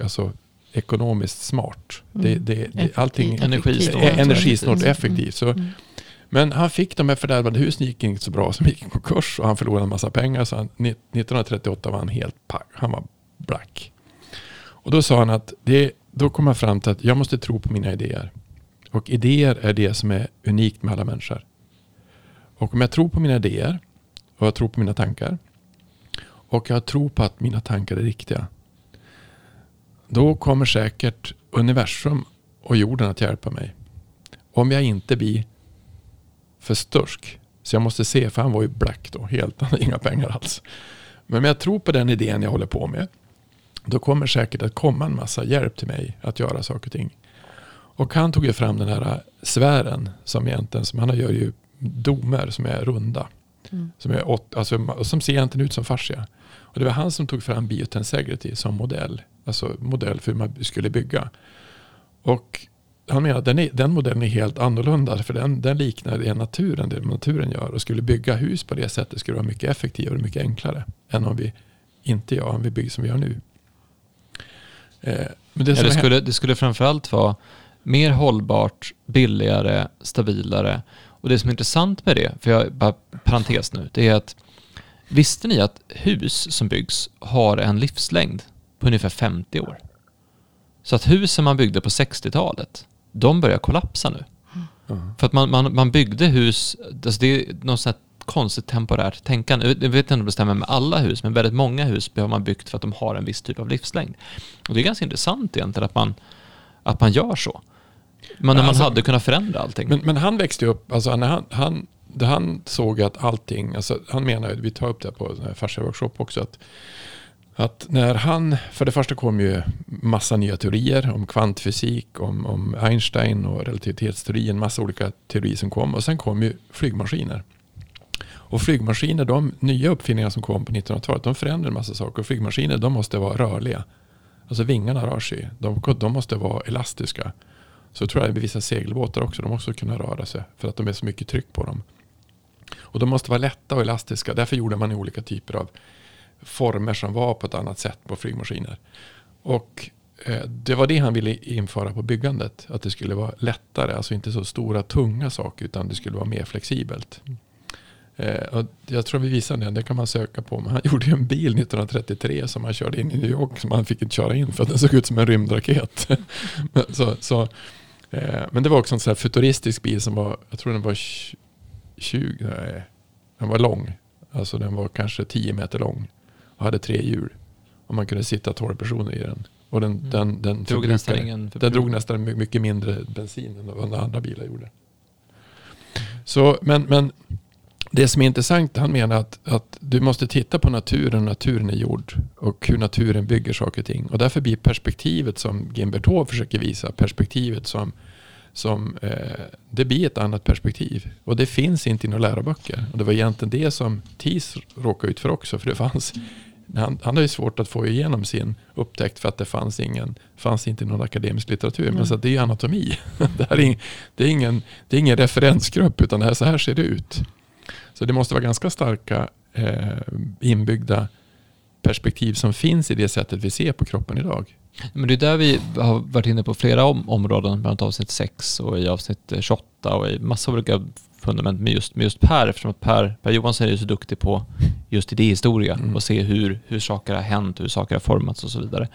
alltså, ekonomiskt smart. Det, Mm. det, det, allting Effektivt. Energisnålt. är energisnålt och Mm. effektivt. Så, Mm. men han fick de här fördärvade husen, gick inte så bra, som gick i konkurs och han förlorade en massa pengar. Så han, 1938 var han helt pack, han var black. Och då sa han att det, då kom han fram till att jag måste tro på mina idéer. Och idéer är det som är unikt med alla människor. Och om jag tror på mina idéer och jag tror på mina tankar och jag tror på att mina tankar är riktiga. Då kommer säkert universum och jorden att hjälpa mig. Om jag inte blir för stursk. Så jag måste se, för han var ju black då, helt, han hade inga pengar alls. Men om jag tror på den idén jag håller på med, då kommer säkert att komma en massa hjälp till mig att göra saker och ting. Och han tog ju fram den här sfären som egentligen, som han gör ju domer som är runda. Mm. Som, är åt, alltså, som ser egentligen ut som fascia. Och det var han som tog fram biotensegrity som modell. Alltså modell för hur man skulle bygga. Och han menar att den, är, den modellen är helt annorlunda. För den, den liknar det naturen, det naturen gör. Och skulle bygga hus på det sättet skulle vara mycket effektivare och mycket enklare. Än om vi inte gör, om vi bygger som vi gör nu. Eh, men det, Ja, det, skulle, det skulle framförallt vara mer hållbart, billigare, stabilare. Och det som är intressant med det, för jag bara parentes nu, det är att visste ni att hus som byggs har en livslängd på ungefär 50 år? Så att husen man byggde på 60-talet, de börjar kollapsa nu. Ja. För att man, man, man byggde hus, alltså det är något sånt konstigt temporärt tänkande. Jag vet inte om det stämmer med alla hus, men väldigt många hus har man byggt för att de har en viss typ av livslängd. Och det är ganska intressant egentligen att man, att man gör så. Men när man Alltså- hade kunnat förändra allting. Men, men han växte upp, alltså när han, han, han såg att allting, alltså han menar vi tar upp det på den här fascia workshop också, att att när han, för det första kom ju massa nya teorier om kvantfysik, om, om Einstein och relativitetsteorin, en massa olika teorier som kom. Och sen kom ju flygmaskiner. Och flygmaskiner, de nya uppfinningar som kom på 1900-talet, de förändrade en massa saker. Och flygmaskiner, de måste vara rörliga. Alltså vingarna rör sig. De, de måste vara elastiska. Så tror jag att vissa segelbåtar också, de måste kunna röra sig. För att de är så mycket tryck på dem. Och de måste vara lätta och elastiska. Därför gjorde man olika typer av former som var på ett annat sätt på flygmaskiner. Och eh, det var det han ville införa på byggandet. Att det skulle vara lättare, alltså inte så stora tunga saker utan det skulle vara mer flexibelt. Eh, och jag tror vi visade det, det kan man söka på. Men han gjorde en bil 1933 som han körde in i New York som han fick inte köra in för att den såg ut som en rymdraket. så, så, eh, men det var också en sån futuristisk bil som var, jag tror den var 20, nej, den var lång. Alltså den var kanske 10 meter lång och hade tre hjul. Och man kunde sitta 12 personer i den. Och den, mm. den, den, drog nästan ingen den drog nästan mycket mindre bensin än vad andra bilar gjorde. Så, men, men det som är intressant, han menar att, att du måste titta på naturen, naturen är gjord och hur naturen bygger saker och ting. Och därför blir perspektivet som Gimbertov försöker visa, perspektivet som, som eh, det blir ett annat perspektiv. Och det finns inte i några läroböcker. Och det var egentligen det som TIS råkade ut för också, för det fanns han, han hade ju svårt att få igenom sin upptäckt för att det fanns, ingen, fanns inte någon akademisk litteratur. Mm. Men så det är ju anatomi. det, är, det, är ingen, det är ingen referensgrupp utan det här, så här ser det ut. Så det måste vara ganska starka eh, inbyggda perspektiv som finns i det sättet vi ser på kroppen idag. Men det är där vi har varit inne på flera om, områden, bland annat avsnitt 6 och i avsnitt 28 och i massa olika fundament med just, med just Per, eftersom att Per, per Johansson är ju så duktig på just idéhistoria mm. och se hur, hur saker har hänt, hur saker har formats och så vidare.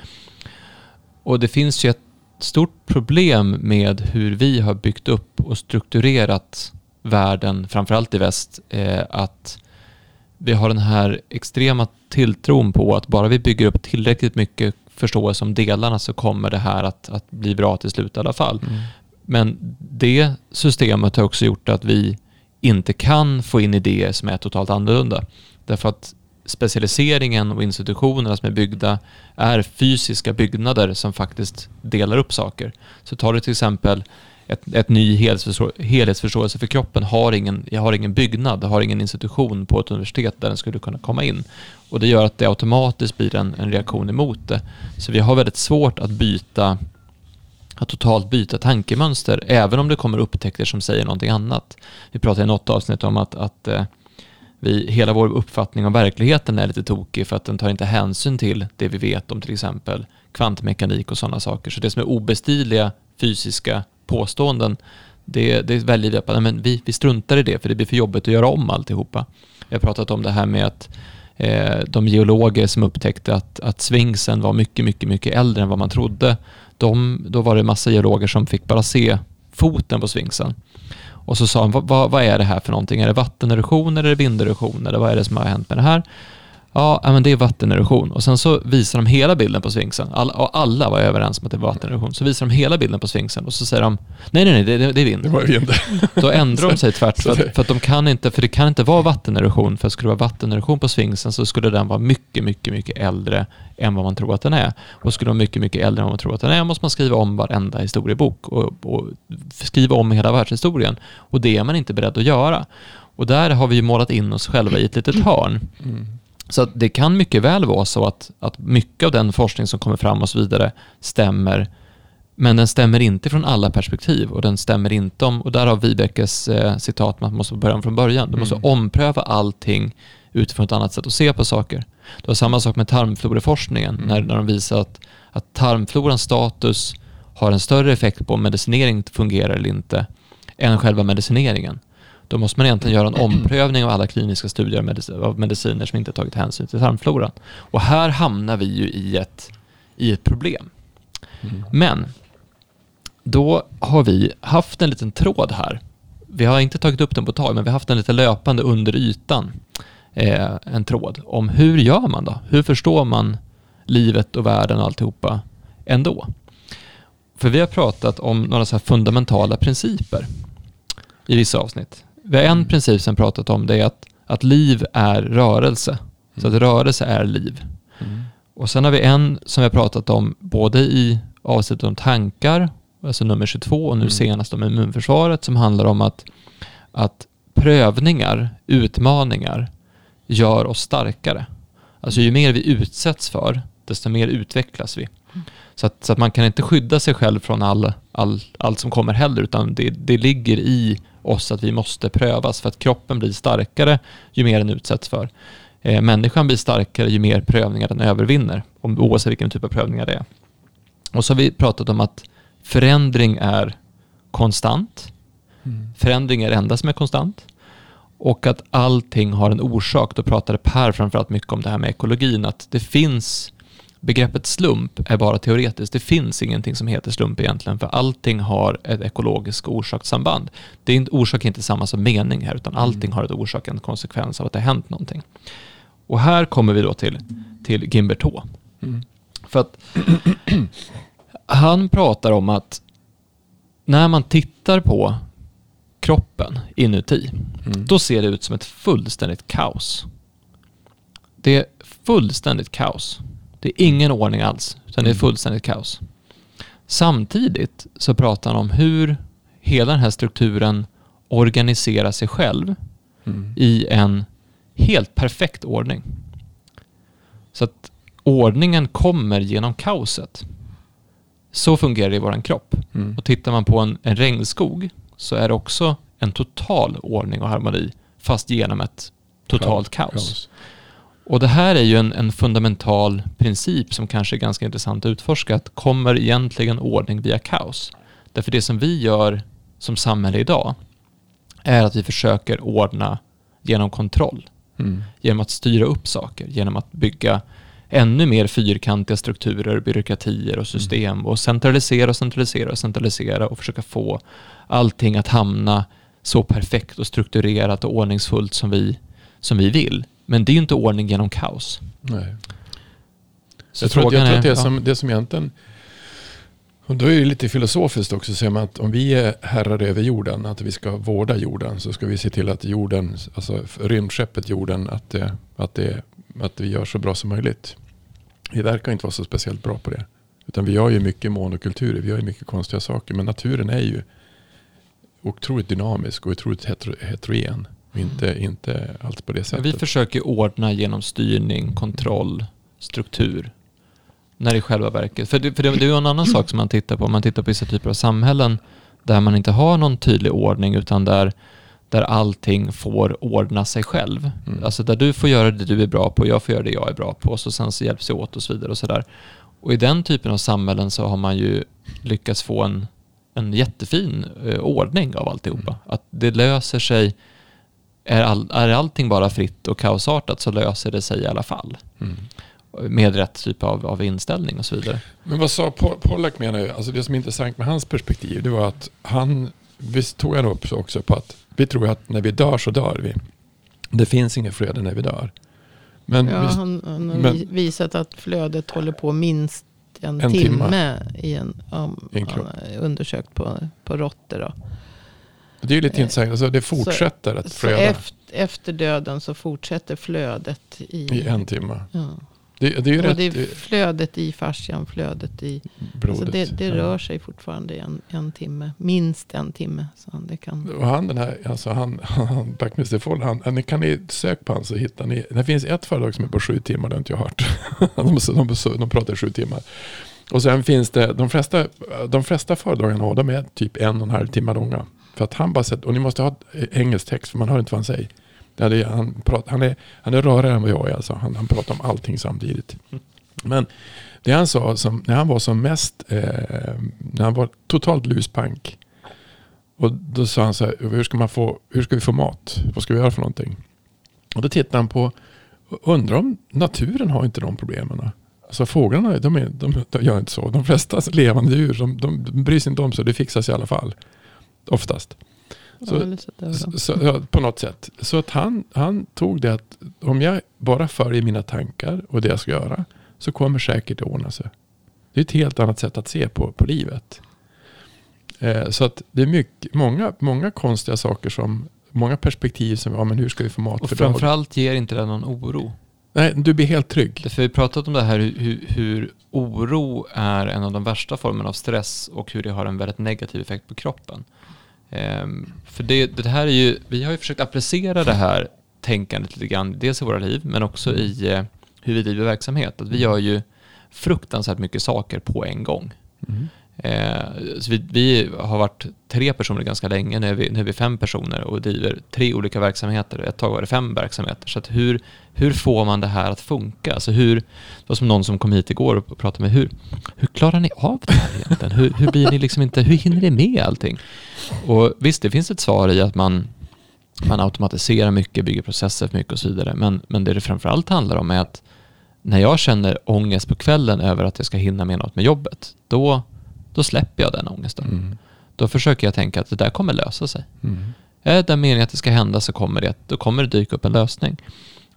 Och det finns ju ett stort problem med hur vi har byggt upp och strukturerat världen, framförallt i väst, eh, att vi har den här extrema tilltron på att bara vi bygger upp tillräckligt mycket förståelse om delarna så kommer det här att, att bli bra till slut i alla fall. Mm. Men det systemet har också gjort att vi inte kan få in idéer som är totalt annorlunda. Därför att specialiseringen och institutionerna som är byggda är fysiska byggnader som faktiskt delar upp saker. Så tar du till exempel ett, ett ny helhetsförståelse för kroppen har ingen, jag har ingen byggnad, har ingen institution på ett universitet där den skulle kunna komma in. Och det gör att det automatiskt blir en, en reaktion emot det. Så vi har väldigt svårt att byta att totalt byta tankemönster, även om det kommer upptäckter som säger någonting annat. Vi pratade i något avsnitt om att, att eh, vi, hela vår uppfattning om verkligheten är lite tokig för att den tar inte hänsyn till det vi vet om till exempel kvantmekanik och sådana saker. Så det som är obestridliga fysiska påståenden, det, det väljer vi att men vi, vi struntar i det för det blir för jobbigt att göra om alltihopa. Vi har pratat om det här med att eh, de geologer som upptäckte att, att Svingsen var mycket, mycket, mycket äldre än vad man trodde, de, då var det massa geologer som fick bara se foten på Svingsen. Och så sa de, vad, vad, är det här för någonting? Är det vattenerosion eller är det vinderosion? Eller vad är det som har hänt med det här? Ja, men det är vattenerosion. Och sen så visar de hela bilden på Sfinxen. All, och alla var överens om att det var vattenerosion. Så visar de hela bilden på Sfinxen och så säger de nej, nej, nej, det, det är vind. Det var vind. Då ändrar de sig tvärt. För att, för att de kan inte, för det kan inte vara vattenerosion. För skulle det vara vattenerosion på Sfinxen så skulle den vara mycket, mycket, mycket äldre än vad man tror att den är. Och skulle den vara mycket, mycket äldre än vad man tror att den är måste man skriva om varenda historiebok och, och skriva om hela världshistorien. Och det är man inte beredd att göra. Och där har vi ju målat in oss själva i ett litet hörn. Mm. Så det kan mycket väl vara så att, att mycket av den forskning som kommer fram och så vidare stämmer, men den stämmer inte från alla perspektiv och den stämmer inte om, och där har Vibekes eh, citat man måste börja från början. Du måste mm. ompröva allting utifrån ett annat sätt att se på saker. Det var samma sak med tarmfloreforskningen, mm. när, när de visade att, att tarmflorans status har en större effekt på om medicinering fungerar eller inte än själva medicineringen. Då måste man egentligen göra en omprövning av alla kliniska studier av mediciner som inte tagit hänsyn till tarmfloran. Och här hamnar vi ju i ett, i ett problem. Mm. Men då har vi haft en liten tråd här. Vi har inte tagit upp den på tag, men vi har haft en lite löpande under ytan. Eh, en tråd om hur gör man då? Hur förstår man livet och världen och alltihopa ändå? För vi har pratat om några så fundamentala principer i vissa avsnitt. Vi har en mm. princip som pratat om det är att, att liv är rörelse. Så att mm. rörelse är liv. Mm. Och sen har vi en som vi har pratat om både i avsnittet om tankar, alltså nummer 22 och nu Mm. senast om immunförsvaret som handlar om att, att prövningar, utmaningar gör oss starkare. Alltså ju mer vi utsätts för, desto mer utvecklas vi. Så att, så att man kan inte skydda sig själv från all, all, allt som kommer heller, utan det, det ligger i oss att vi måste prövas för att kroppen blir starkare ju mer den utsätts för. Eh, människan blir starkare ju mer prövningar den övervinner, om, oavsett vilken typ av prövningar det är. Och så har vi pratat om att förändring är konstant. Mm. Förändring är det enda som är konstant. Och att allting har en orsak. Då pratade Per framförallt mycket om det här med ekologin. Att det finns, begreppet slump är bara teoretiskt. Det finns ingenting som heter slump egentligen. För allting har ett ekologiskt orsakssamband. Det är inte, orsak är inte samma som mening här. Utan allting har ett orsak, en konsekvens av att det har hänt någonting. Och här kommer vi då till, till Gimbert H. Mm. För att han pratar om att när man tittar på kroppen inuti, Mm. då ser det ut som ett fullständigt kaos. Det är fullständigt kaos. Det är ingen ordning alls, utan det är Mm. fullständigt kaos. Samtidigt så pratar han om hur hela den här strukturen organiserar sig själv Mm. i en helt perfekt ordning. Så att ordningen kommer genom kaoset. Så fungerar det i vår kropp. Mm. Och tittar man på en, en regnskog så är det också en total ordning och harmoni fast genom ett totalt kaos. Och det här är ju en, en fundamental princip som kanske är ganska intressant att utforska. Att kommer egentligen ordning via kaos? Därför det som vi gör som samhälle idag är att vi försöker ordna genom kontroll. Mm. Genom att styra upp saker, genom att bygga ännu mer fyrkantiga strukturer, byråkratier och system och centralisera och centralisera och centralisera och försöka få allting att hamna så perfekt och strukturerat och ordningsfullt som vi, som vi vill. Men det är ju inte ordning genom kaos. Nej. Så jag tror, att, jag tror att det, är- som, det som egentligen... Och då är det lite filosofiskt också, säger man att om vi är herrar över jorden, att vi ska vårda jorden, så ska vi se till att jorden, alltså rymdskeppet jorden, att, det, att, det, att vi gör så bra som möjligt. Vi verkar inte vara så speciellt bra på det. Utan vi gör ju mycket monokulturer, vi gör ju mycket konstiga saker. Men naturen är ju otroligt dynamisk och otroligt hetero, heterogen. Inte, inte alls på det sättet. Vi försöker ordna genom styrning, kontroll, struktur. När i själva verket, för det, för det, det är ju en annan sak som man tittar på, om man tittar på vissa typer av samhällen där man inte har någon tydlig ordning utan där, där allting får ordna sig själv. Mm. Alltså där du får göra det du är bra på, jag får göra det jag är bra på och så sen så hjälps vi åt och så vidare och sådär. Och i den typen av samhällen så har man ju lyckats få en, en jättefin eh, ordning av alltihopa. Mm. Att det löser sig, är, all, är allting bara fritt och kaosartat så löser det sig i alla fall. Mm. Med rätt typ av, av inställning och så vidare. Men vad sa Pol- Pollack menar ju, alltså det som är intressant med hans perspektiv, det var att han, visst tog han upp också på att vi tror att när vi dör så dör vi. Det finns inget flöde när vi dör. Men Ja, visst, han, han har men- vi- visat att flödet håller på minst en, En timme, timme. i en, um, I en han kropp. har undersökt på, på råttor. Då. Det är ju lite eh, intressant, alltså det fortsätter att Så flöda efter, efter döden så fortsätter flödet i... i en timme. Ja. Det, det är ju Och rätt det är flödet i fascian, flödet i... blodet. Alltså det, det rör sig fortfarande i en, en timme. Minst en timme. Så han, det kan, Och han den här, alltså han, han Buckminster Full, han, han, kan ni söka på han så hittar ni, det finns ett företag som är på sju timmar, det har inte jag hört. de, de, de, de pratar sju timmar. Och sen finns det, de flesta, de flesta föredragen har, de är typ en och en halv timme långa. För att han bara sätter, och ni måste ha engelsk text för man hör inte vad han säger. Ja, det är, han, pratar, han, är, han är rörigare än vad jag är alltså. Han, han pratar om allting samtidigt. Men det han sa, som, när han var som mest, eh, när han var totalt luspank. Och då sa han så här, hur ska, man få, hur ska vi få mat? Vad ska vi göra för någonting? Och då tittade han på, undrar om naturen har inte de problemen. Alltså fåglarna, de, är, de, de gör inte så. De flesta levande djur, de, de bryr sig inte om så. Det fixas i alla fall. Oftast. Så- ja, så ja, på något sätt. Så att han, han tog det att om jag bara följer mina tankar och det jag ska göra så kommer säkert det ordna sig. Det är ett helt annat sätt att se på, på livet. Eh, så att det är mycket, många, många konstiga saker som, många perspektiv som, ja men hur ska vi få mat Och för dagen? framförallt ger inte det någon oro. Nej, du blir helt trygg. För vi har pratat om det här hur, hur oro är en av de värsta formerna av stress och hur det har en väldigt negativ effekt på kroppen. Ehm, för det, det här är ju, vi har ju försökt applicera det här tänkandet lite grann, dels i våra liv men också i eh, hur vi driver verksamhet. Att vi gör ju fruktansvärt mycket saker på en gång. Mm. Eh, så vi, vi, har varit tre personer ganska länge, nu är, vi, nu är vi fem personer och driver tre olika verksamheter. Ett tag var det fem verksamheter. Så hur, hur får man det här att funka? Alltså hur, det var som någon som kom hit igår och pratade med hur, hur klarar ni av det här egentligen? Hur, hur blir ni liksom inte, hur hinner ni med allting? Och visst, det finns ett svar i att man, man automatiserar mycket, bygger processer för mycket och så vidare. Men, men det det framförallt handlar om är att när jag känner ångest på kvällen över att jag ska hinna med något med jobbet, då då släpper jag den ångesten. Mm. Då försöker jag tänka att det där kommer lösa sig. Mm. Är det meningen att det ska hända så kommer det, då kommer det dyka upp en lösning.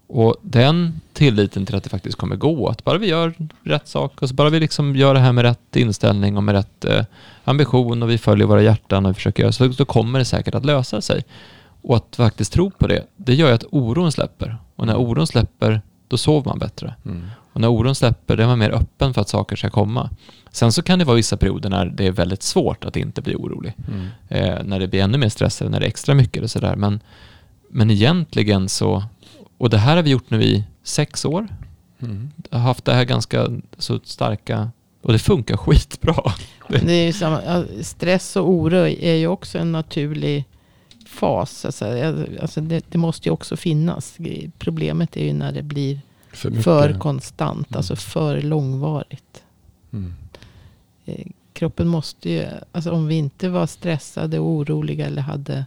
Och den tilliten till att det faktiskt kommer gå, att bara vi gör rätt sak och så bara vi liksom gör det här med rätt inställning och med rätt eh, ambition och vi följer våra hjärtan och vi försöker göra så, då kommer det säkert att lösa sig. Och att faktiskt tro på det, det gör ju att oron släpper. Och när oron släpper, då sover man bättre. Mm. Och när oron släpper, då är man mer öppen för att saker ska komma. Sen så kan det vara vissa perioder när det är väldigt svårt att inte bli orolig. Mm. Eh, när det blir ännu mer stress eller när det är extra mycket och sådär. Men, men egentligen så, och det här har vi gjort nu i sex år. Mm. Har haft det här ganska så starka, och det funkar skitbra. Det är samma, stress och oro är ju också en naturlig fas. Alltså, alltså det, det, måste ju också finnas. Problemet är ju när det blir för, för konstant, mm. alltså för långvarigt. Mm. Eh, kroppen måste ju, alltså om vi inte var stressade och oroliga eller hade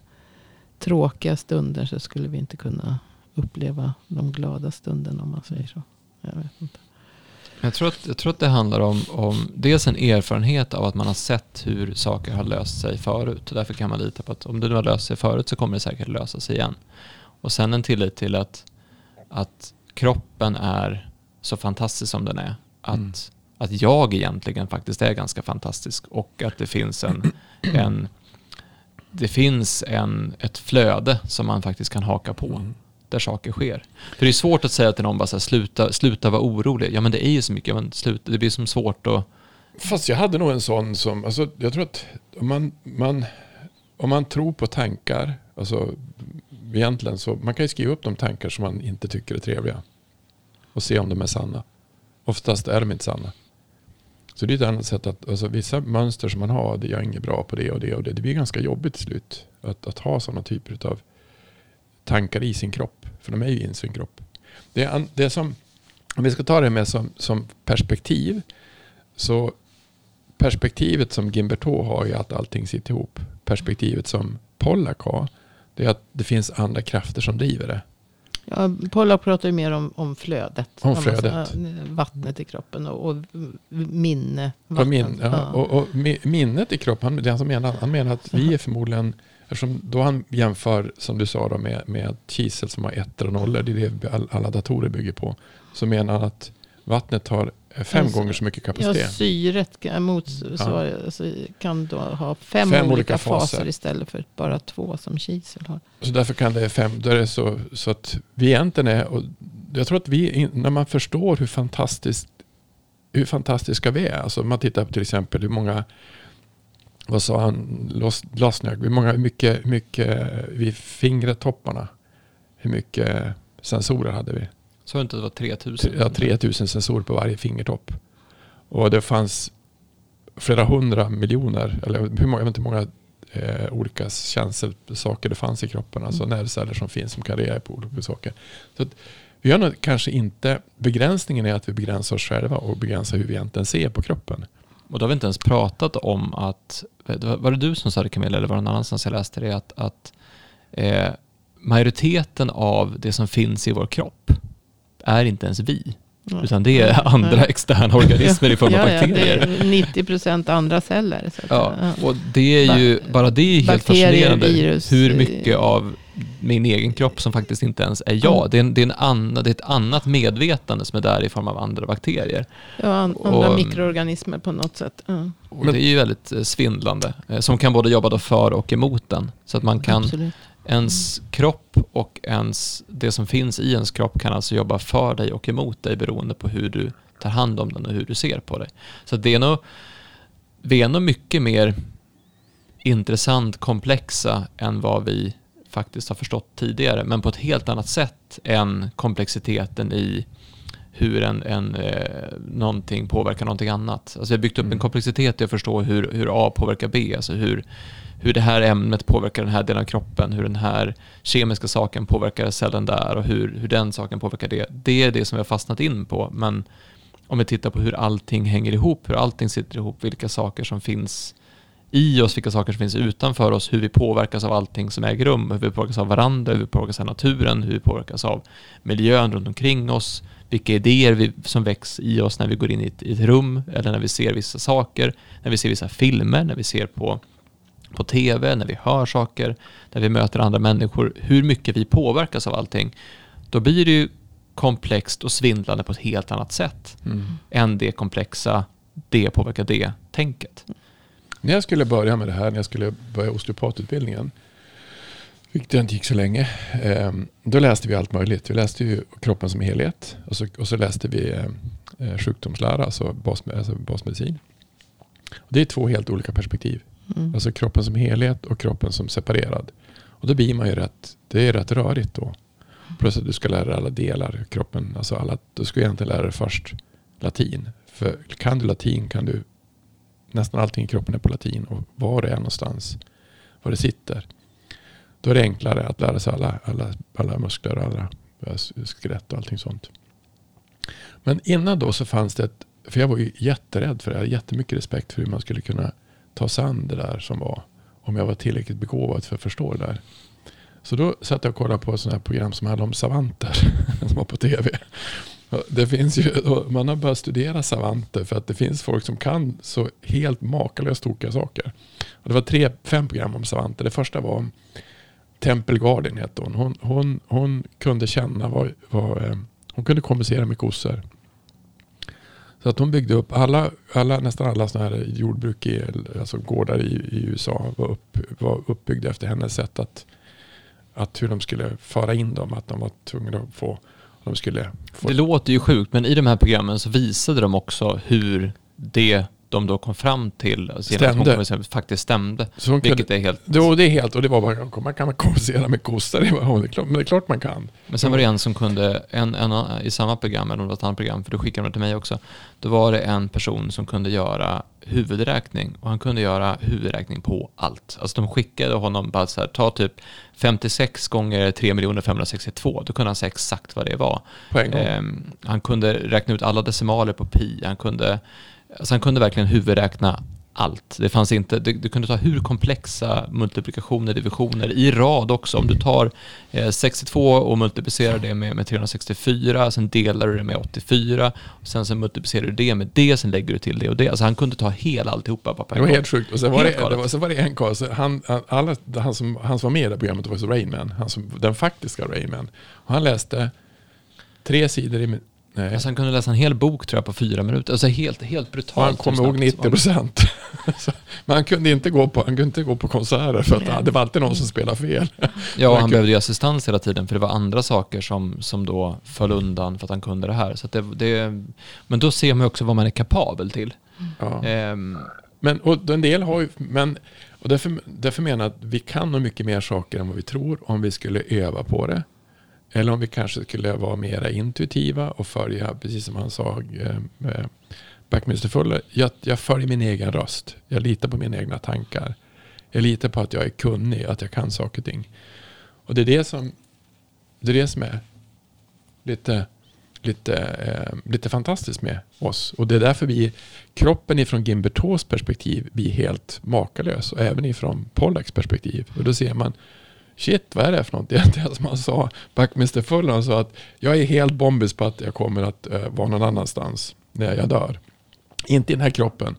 tråkiga stunder så skulle vi inte kunna uppleva de glada stunderna om man säger så. Jag vet inte. Jag tror, att, jag tror att det handlar om, om dels en erfarenhet av att man har sett hur saker har löst sig förut. Och därför kan man lita på att om det nu har löst sig förut så kommer det säkert lösa sig igen. Och sen en tillit till att, att kroppen är så fantastisk som den är. Att, mm. Att jag egentligen faktiskt är ganska fantastisk och att det finns en, en det finns en, ett flöde som man faktiskt kan haka på. Mm. Där saker sker. För det är svårt att säga till någon bara så här, sluta, sluta vara orolig. Ja men det är ju så mycket, men sluta, det blir som svårt att... Fast jag hade nog en sån som, alltså, jag tror att om man, man, om man tror på tankar, alltså egentligen så, man kan ju skriva upp de tankar som man inte tycker är trevliga. Och se om de är sanna. Oftast är de inte sanna. Så det är ett annat sätt att, alltså vissa mönster som man har, det är jag inget bra på det och det och det. Det blir ganska jobbigt till slut. Att, att ha sådana typer av tankar i sin kropp. För de är ju i sin kropp. Det är, det är som, om vi ska ta det med som, som perspektiv. Så perspektivet som Gimberto har är att allting sitter ihop. Perspektivet som Pollack har, det är att det finns andra krafter som driver det. Ja, Pollack pratar ju mer om, om flödet. Om flödet. vattnet i kroppen och, och minne. Och, min, ja. Och, och, minnet i kroppen, det han, menar, han menar att vi är förmodligen, eftersom då han jämför, som du sa, då, med, med kisel som har ettor och nollor, det är det alla datorer bygger på, så menar han att vattnet har fem alltså, gånger så mycket kapacitet. Ja, syret motsvar, ja. Alltså, kan då ha fem, fem olika, olika faser. faser. istället för bara två som kisel har. Så därför kan det fem, då är det så, så att vi egentligen är, och jag tror att vi, när man förstår hur fantastiskt hur fantastiska vi är. Alltså man tittar på till exempel hur många, vad sa han, Lasniak, hur många, mycket, mycket vid fingertopparna. Hur mycket sensorer hade vi? Så inte det var 3000? Ja, 3000 sensorer på varje fingertopp. Och det fanns flera hundra miljoner, eller hur många, jag vet inte hur många eh, olika känselsaker det fanns i kroppen. Alltså mm. nervceller som finns som kan reagera på olika saker. Så vi har nog kanske inte, begränsningen är att vi begränsar oss själva och begränsar hur vi egentligen ser på kroppen. Och då har vi inte ens pratat om att, var det du som sa det Camilla eller var det någon annan som jag läste det, att, att eh, majoriteten av det som finns i vår kropp är inte ens vi. Utan det är andra externa organismer i form av bakterier. Ja, det är 90 procent andra celler. Så ja, och det är ju, bara det är helt fascinerande. Virus, hur mycket av min egen kropp som faktiskt inte ens är jag. Det, är en, det, är en annan, det är ett annat medvetande som är där i form av andra bakterier. Ja, andra och, mikroorganismer på något sätt. Ja. Och det är ju väldigt eh, svindlande. Eh, som kan både jobba för och emot den. Så att man kan, ens kropp och ens, det som finns i ens kropp kan alltså jobba för dig och emot dig beroende på hur du tar hand om den och hur du ser på dig. Så det är nog, vi är nog mycket mer intressant komplexa än vad vi faktiskt har förstått tidigare, men på ett helt annat sätt än komplexiteten i hur en, en, eh, någonting påverkar någonting annat. Alltså jag har byggt upp mm. en komplexitet i att förstå hur, hur A påverkar B, alltså hur, hur det här ämnet påverkar den här delen av kroppen, hur den här kemiska saken påverkar cellen där och hur, hur den saken påverkar det. Det är det som vi har fastnat in på, men om vi tittar på hur allting hänger ihop, hur allting sitter ihop, vilka saker som finns i oss, vilka saker som finns utanför oss, hur vi påverkas av allting som äger rum, hur vi påverkas av varandra, hur vi påverkas av naturen, hur vi påverkas av miljön runt omkring oss, vilka idéer vi, som väcks i oss när vi går in i ett, i ett, rum eller när vi ser vissa saker, när vi ser vissa filmer, när vi ser på, på tv, när vi hör saker, när vi möter andra människor, hur mycket vi påverkas av allting. Då blir det ju komplext och svindlande på ett helt annat sätt mm. än det komplexa, det påverkar det-tänket. När jag skulle börja med det här, när jag skulle börja osteopatutbildningen, vilket inte gick så länge, ehm, då läste vi allt möjligt. Vi läste ju kroppen som helhet och så, och så läste vi eh, sjukdomslära, alltså, bas, alltså basmedicin. Det är två helt olika perspektiv. Mm. Alltså kroppen som helhet och kroppen som separerad. Och då blir man ju rätt, det är rätt rörigt då. Plus att du ska lära dig alla delar i kroppen. Alltså alla, du ska egentligen lära dig först latin. För kan du latin kan du nästan allting i kroppen är på latin och var det är någonstans, var det sitter. Då är det enklare att lära sig alla, alla, alla muskler och alla eh, skelett och allting sånt. Men innan då så fanns det ett, för jag var ju jätterädd för det, jag hade jättemycket respekt för hur man skulle kunna ta sig an det där som var, om jag var tillräckligt begåvad för att förstå det där. Så då satt jag och kollade på sådana här program som handlade om savanter, som var på tv. Det finns ju, man har börjat studera savanter för att det finns folk som kan så helt makalöst tokiga saker. Och det var tre, fem program om savanter. Det första var Temple Garden hette hon. Hon, hon, hon kunde känna vad, vad, eh, hon kunde kommunicera med kossor. Så att hon byggde upp alla, alla, nästan alla sådana här jordbruk, i, alltså gårdar i, i USA var, upp, var uppbyggda efter hennes sätt att, att hur de skulle föra in dem. Att de var tvungna att få de skulle få... Det låter ju sjukt, men i de här programmen så visade de också hur det de då kom fram till stämde. faktiskt stämde. Så vilket kunde, är helt... Jo, det är helt, och det var bara, man kan kommunicera med kossor, det, det, är klart, men det är klart man kan. Men sen var det en som kunde, en, en, i samma program, eller om det var ett annat program, för du skickade det till mig också, då var det en person som kunde göra huvudräkning och han kunde göra huvudräkning på allt. Alltså de skickade honom bara så här, ta typ 56 gånger 3 562, då kunde han säga exakt vad det var. Eh, han kunde räkna ut alla decimaler på pi, han kunde Alltså han kunde verkligen huvudräkna allt. Det fanns inte, du, du, kunde ta hur komplexa multiplikationer, divisioner i rad också. Om du tar eh, 62 och multiplicerar det med, med 364, sen delar du det med 84, och sen så multiplicerar du det med det, sen lägger du till det och det. Alltså han kunde ta hela alltihopa på Det var helt sjukt. Och sen var det, det, var, sen var det en karl, han, alla, han, som, han som var med i det programmet var så Rainman, han som, den faktiska Rainman. Och han läste tre sidor i Nej. Alltså han kunde läsa en hel bok tror jag på fyra minuter. Alltså helt, helt brutalt. Och han kom ihåg 90 procent. Men han kunde, inte gå på, han kunde inte gå på konserter för att det var alltid någon som spelade fel. Ja, och han behövde ju assistans hela tiden för det var andra saker som, som då föll undan för att han kunde det här. Så det, det, men då ser man också vad man är kapabel till. Ja. Um, men och en del har ju, men, och därför, därför menar jag att vi kan nog mycket mer saker än vad vi tror om vi skulle öva på det. Eller om vi kanske skulle vara mera intuitiva och följa, precis som han sa, eh, eh Fuller. Jag, jag följer min egen röst. Jag litar på mina egna tankar. Jag litar på att jag är kunnig, att jag kan saker och ting. Och det är det som, det är, det som är lite, lite, eh, lite fantastiskt med oss. Och det är därför vi, kroppen ifrån Gimbertås perspektiv blir helt makalös. Och även ifrån Pollacks perspektiv. Och då ser man shit, vad är det för någonting? Det som han sa, Backminster Fuller, sa att jag är helt bombis på att jag kommer att uh, vara någon annanstans när jag dör. Inte i den här kroppen.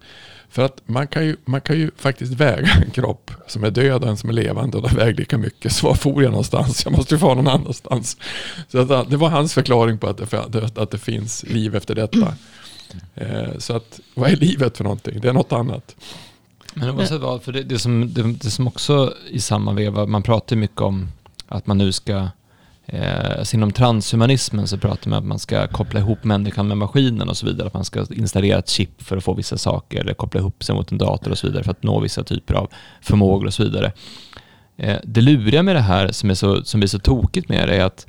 För att man kan, ju, man kan ju faktiskt väga en kropp som är död och en som är levande och de väger lika mycket. Så var for jag någonstans? Jag måste ju vara någon annanstans. Så att, det var hans förklaring på att det, att det finns liv efter detta. Eh, så att, vad är livet för någonting? Det är något annat. Men oavsett vad, för det, det, som, det, det som också i samma veva, man pratar mycket om att man nu ska Eh, alltså inom transhumanismen så pratar man om att man ska koppla ihop människan med maskinen och så vidare. Att man ska installera ett chip för att få vissa saker eller koppla ihop sig mot en dator och så vidare för att nå vissa typer av förmågor och så vidare. Eh, det luriga med det här som, är så, som blir så tokigt med det är att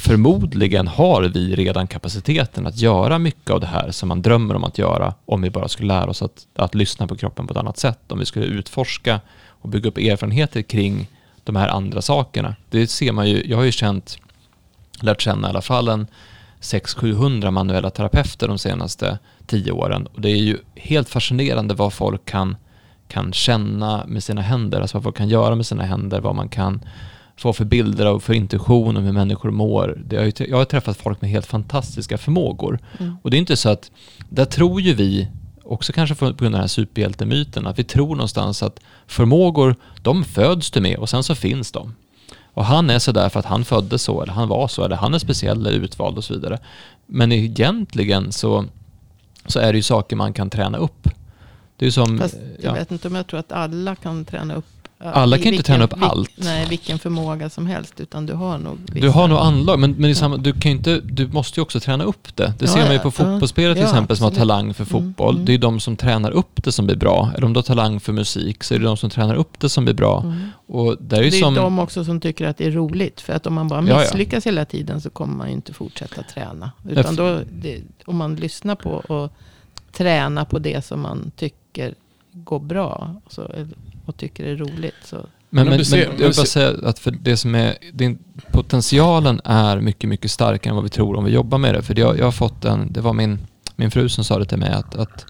förmodligen har vi redan kapaciteten att göra mycket av det här som man drömmer om att göra om vi bara skulle lära oss att, att lyssna på kroppen på ett annat sätt. Om vi skulle utforska och bygga upp erfarenheter kring de här andra sakerna. Det ser man ju, jag har ju känt, lärt känna i alla fall en 600-700 manuella terapeuter de senaste tio åren. Och det är ju helt fascinerande vad folk kan, kan känna med sina händer, alltså vad folk kan göra med sina händer, vad man kan få för bilder av för intuition om hur människor mår. Det har jag har träffat folk med helt fantastiska förmågor. Mm. Och det är inte så att, där tror ju vi också kanske på grund av den här superhjältemyten, att vi tror någonstans att förmågor, de föds du med och sen så finns de. Och han är sådär för att han föddes så, eller han var så, eller han är speciell eller utvald och så vidare. Men egentligen så, så är det ju saker man kan träna upp. Det är som... Fast jag ja. vet inte om jag tror att alla kan träna upp alla kan vilken, inte träna upp allt. Nej, vilken förmåga som helst, utan du har nog vissa. Du har nog anlag, men, men samma, du, kan inte, du måste ju också träna upp det. Det ja, ser man ju på fotbollsspelare till exempel som har talang för mm, fotboll. Mm, Det är de som tränar upp det som blir bra. Är de då talang för musik så är det de som tränar upp det som blir bra. Mm. Och det är, ju det är som, de också som tycker att det är roligt. För att om man bara misslyckas hela tiden så kommer man ju inte fortsätta träna. Utan då, det, om man lyssnar på och tränar på det som man tycker går bra så, och tycker är roligt så men, men, men, jag vill bara säga att för det som är, din, potentialen är mycket, mycket starkare än vad vi tror om vi jobbar med det. För jag, jag har fått en, det var min, min fru som sa det till mig att, att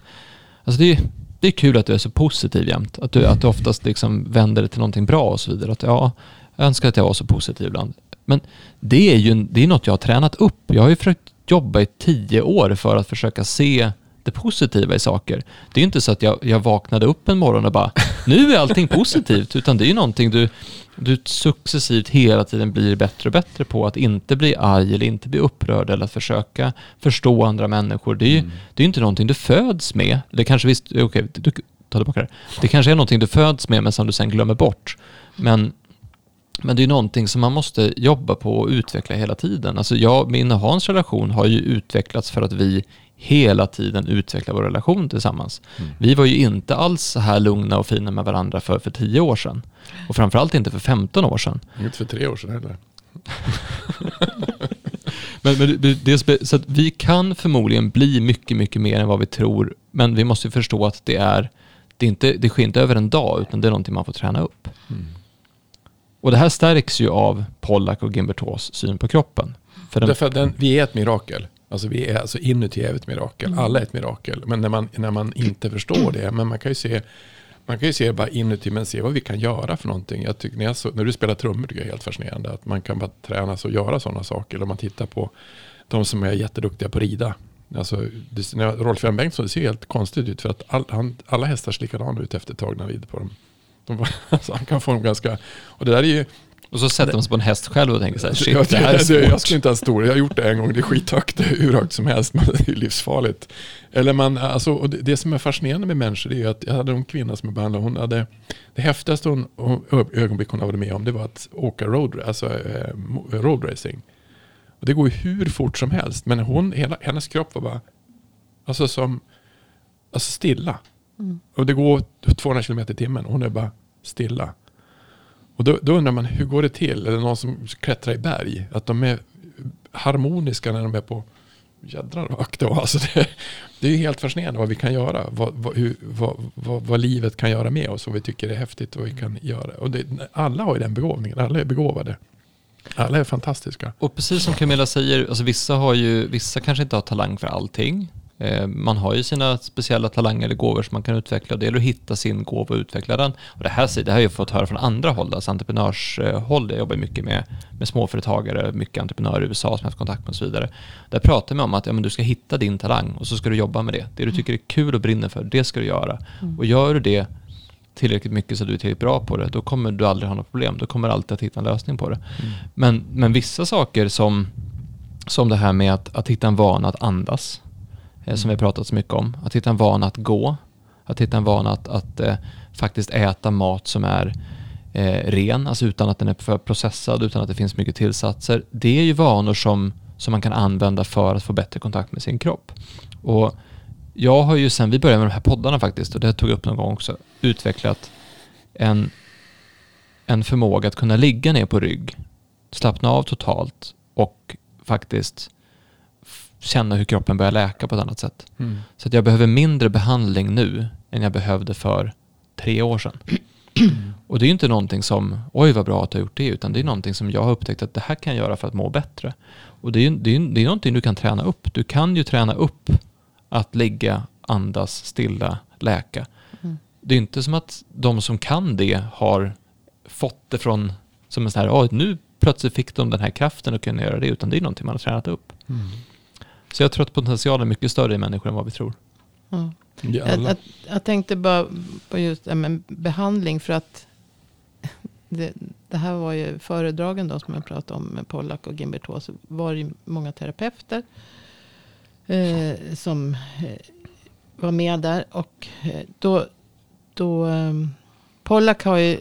alltså det, är, det är kul att du är så positiv jämt. Att du, att du oftast liksom vänder det till någonting bra och så vidare. Att ja, jag önskar att jag var så positiv ibland. Men det är ju det är något jag har tränat upp. Jag har ju försökt jobba i tio år för att försöka se det positiva i saker. Det är inte så att jag, jag vaknade upp en morgon och bara, nu är allting positivt, utan det är ju någonting du, du successivt hela tiden blir bättre och bättre på. Att inte bli arg eller inte bli upprörd eller att försöka förstå andra människor. Det är ju mm. det är inte någonting du föds med. Det kanske visst, okej, okay, du, ta tillbaka det. Det kanske är någonting du föds med men som du sen glömmer bort. Men men det är någonting som man måste jobba på och utveckla hela tiden. Alltså jag, min och Hans relation har ju utvecklats för att vi hela tiden utveckla vår relation tillsammans. Mm. Vi var ju inte alls så här lugna och fina med varandra för, för tio år sedan. Och framförallt inte för 15 år sedan. Inte för tre år sedan heller. men, men det, det, så vi kan förmodligen bli mycket, mycket mer än vad vi tror. Men vi måste förstå att det är, det, är inte, det sker inte över en dag, utan det är någonting man får träna upp. Mm. Och det här stärks ju av Pollack och Gimbertos syn på kroppen. För den, Därför den, vi är ett mirakel. Alltså vi är alltså inuti är ett mirakel. Mm. Alla är ett mirakel. Men när man, när man inte förstår det. Men man kan ju se, man kan ju se bara inuti men se vad vi kan göra för någonting. Jag tycker, när, jag så, när du spelar trummor tycker jag är helt fascinerande. Att man kan bara träna sig och göra sådana saker. Om man tittar på de som är jätteduktiga på att rida. Alltså, det, Rolf Jan Bengtsson, det ser helt konstigt ut. För att all, han, alla hästar ser likadana ut efter ett tag när han rider på dem. De, alltså, han kan få dem ganska... Och det där är ju och så sätter man sig på en häst själv och tänker så här, shit, jag, det här är svårt. Jag skulle inte ha stor, jag har gjort det en gång, det är skithögt, hur högt som helst, men det är livsfarligt. Eller man, alltså, och det, det, som är fascinerande med människor är att jag hade en kvinna som jag behandlade, hon hade, det häftigaste hon, ögonblick hon hade med om, det var att åka road, alltså, eh, roadracing. Och det går ju hur fort som helst, men hon, hela, hennes kropp var bara, alltså som, alltså stilla. Mm. Och det går 200 km i timmen, och hon är bara stilla. Och då, då, undrar man, hur går det till? Eller någon som klättrar i berg? Att de är harmoniska när de är på jädrar vad då. Alltså det, det är ju helt fascinerande vad vi kan göra. Vad, vad, hur, vad, vad, vad, livet kan göra med oss. Vad vi tycker är häftigt. Vad vi kan göra. Och det, alla har ju den begåvningen. Alla är begåvade. Alla är fantastiska. Och precis som Camilla säger, alltså vissa, har ju, vissa kanske inte har talang för allting. Eh, man har ju sina speciella talanger eller gåvor som man kan utveckla och det gäller att hitta sin gåva och utveckla den. Och det här, det här har jag fått höra från andra håll, alltså entreprenörshåll. Jag jobbar mycket med, med småföretagare, mycket entreprenörer i USA som jag har haft kontakt med och så vidare. Där pratar man om att ja, men du ska hitta din talang och så ska du jobba med det. Det du mm. tycker är kul och brinner för, det ska du göra. Mm. Och gör du det tillräckligt mycket så att du är tillräckligt bra på det, då kommer du aldrig ha något problem. Då kommer du alltid att hitta en lösning på det. Mm. Men, men vissa saker som, som det här med att, att hitta en vana att andas, Eh, som vi har pratat så mycket om. Att hitta en vana att gå, att hitta en vana att, att eh, faktiskt äta mat som är eh, ren, alltså utan att den är för processad, utan att det finns mycket tillsatser. Det är ju vanor som, som man kan använda för att få bättre kontakt med sin kropp. Och jag har ju sen vi började med de här poddarna faktiskt, och det tog jag upp någon gång också, utvecklat en, en förmåga att kunna ligga ner på rygg, slappna av totalt och faktiskt känna hur kroppen börjar läka på ett annat sätt. Mm. Så att jag behöver mindre behandling nu än jag behövde för tre år sedan. Och det är ju inte någonting som, oj vad bra att du har gjort det, utan det är någonting som jag har upptäckt att det här kan jag göra för att må bättre. Och det är det är, det är någonting du kan träna upp. Du kan ju träna upp att ligga, andas, stilla, läka. Mm. Det är inte som att de som kan det har fått det från, som en sån här, "Oj, nu plötsligt fick de den här kraften att kunna göra det, utan det är någonting man har tränat upp. Mm. Så jag tror att potentialen är mycket större i människor än vad vi tror. Ja. Jag, jag, jag tänkte bara på just det med behandling för att det, det här var ju föredragen då som jag pratade om med Pollack och Gimberto. Så var det ju många terapeuter eh, som eh, var med där. Och eh, då, då eh, Pollack har ju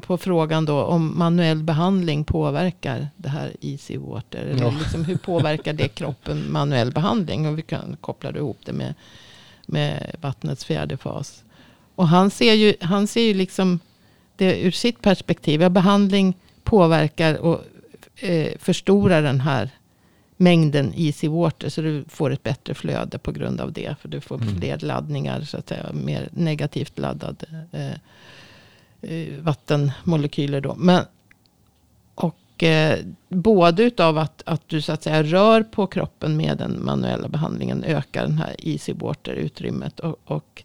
på frågan då om manuell behandling påverkar det här easy water. Eller Ja. liksom, hur påverkar det kroppen manuell behandling? Och vi kan koppla ihop det med med vattnets fjärde fas. Och han ser ju, han ser ju liksom det ur sitt perspektiv. Ja, behandling påverkar och eh, förstorar den här mängden easy water. Så du får ett bättre flöde på grund av det. För du får Mm. fler laddningar, så att säga. Mer negativt laddade eh, vattenmolekyler då. Men, och eh, både utav att, att du så att säga rör på kroppen med den manuella behandlingen ökar den här easy water utrymmet. Och, och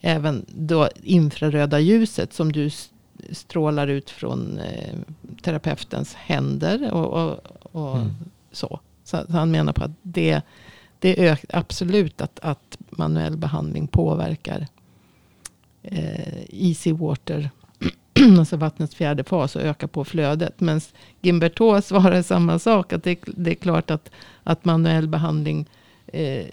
även då infraröda ljuset som du strålar ut från eh, terapeutens händer och, och, och Mm. så. så. Så han menar på att det, det är absolut att, att manuell behandling påverkar eh, easy water, alltså vattnets fjärde fas och ökar på flödet. Men Gimberto svarar samma sak, att det, det är klart att, att manuell behandling eh,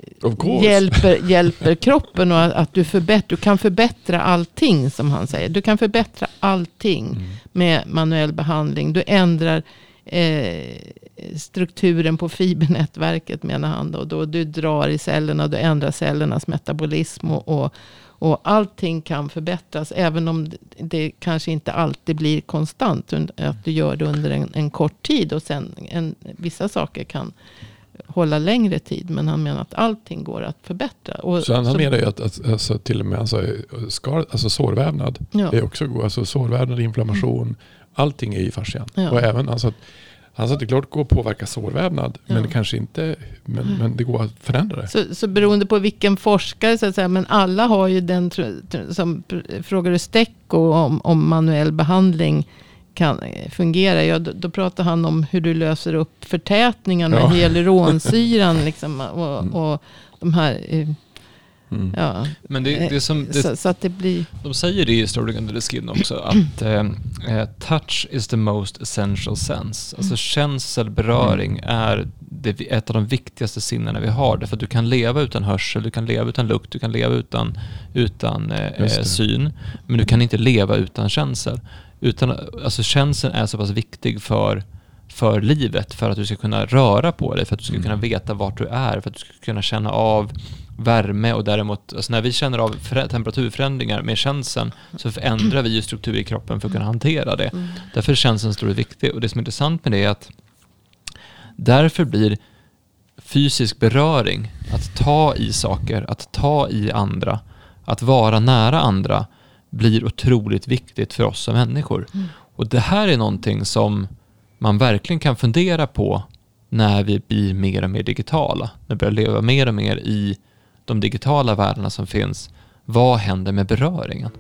hjälper, hjälper kroppen och att, att du, förbätt, du kan förbättra allting som han säger. Du kan förbättra allting Mm. med manuell behandling. Du ändrar eh, strukturen på fibernätverket menar han. Då, då du drar i cellerna, du ändrar cellernas metabolism och, och, och allting kan förbättras. Även om det, kanske inte alltid blir konstant. Att du gör det under en, en kort tid och sen en, vissa saker kan hålla längre tid. Men han menar att allting går att förbättra. Och, Så han, han menar ju att, att alltså, till och med alltså, skar, alltså sårvävnad ja, är också god. Alltså sårvävnad, inflammation, allting är i fascian. Ja. Och även alltså, att- att det klart går att påverka sårvävnad, Ja. men kanske inte, men, men det går att förändra det. Så, så beroende på vilken forskare, så att säga, men alla har ju den, som du Stecco om, om manuell behandling kan eh, fungera. Ja, då, då pratar han om hur du löser upp förtätningen med Ja. hyaluronsyran. liksom, och, och de här, eh, Mm. ja. Men det, det som, det, så, så att det blir, De säger det i Story Under the Skin också, att eh, eh, touch is the most essential sense. Alltså känsel, beröring är det, ett av de viktigaste sinnena vi har. Därför att du kan leva utan hörsel, du kan leva utan lukt, du kan leva utan, utan eh, eh, syn. Men du kan inte leva utan känsel. Utan, alltså känseln är så pass viktig för, för livet, för att du ska kunna röra på dig, för att du ska Mm. kunna veta vart du är, för att du ska kunna känna av värme och däremot, alltså när vi känner av förä- temperaturförändringar med känseln så förändrar vi ju struktur i kroppen för att kunna hantera det. mm, Därför är känslan stor och viktig. Och det som är intressant med det är att därför blir fysisk beröring, att ta i saker, att ta i andra, att vara nära andra blir otroligt viktigt för oss som människor. Mm. Och det här är någonting som man verkligen kan fundera på när vi blir mer och mer digitala. När vi börjar leva mer och mer i de digitala världarna som finns. Vad händer med beröringen?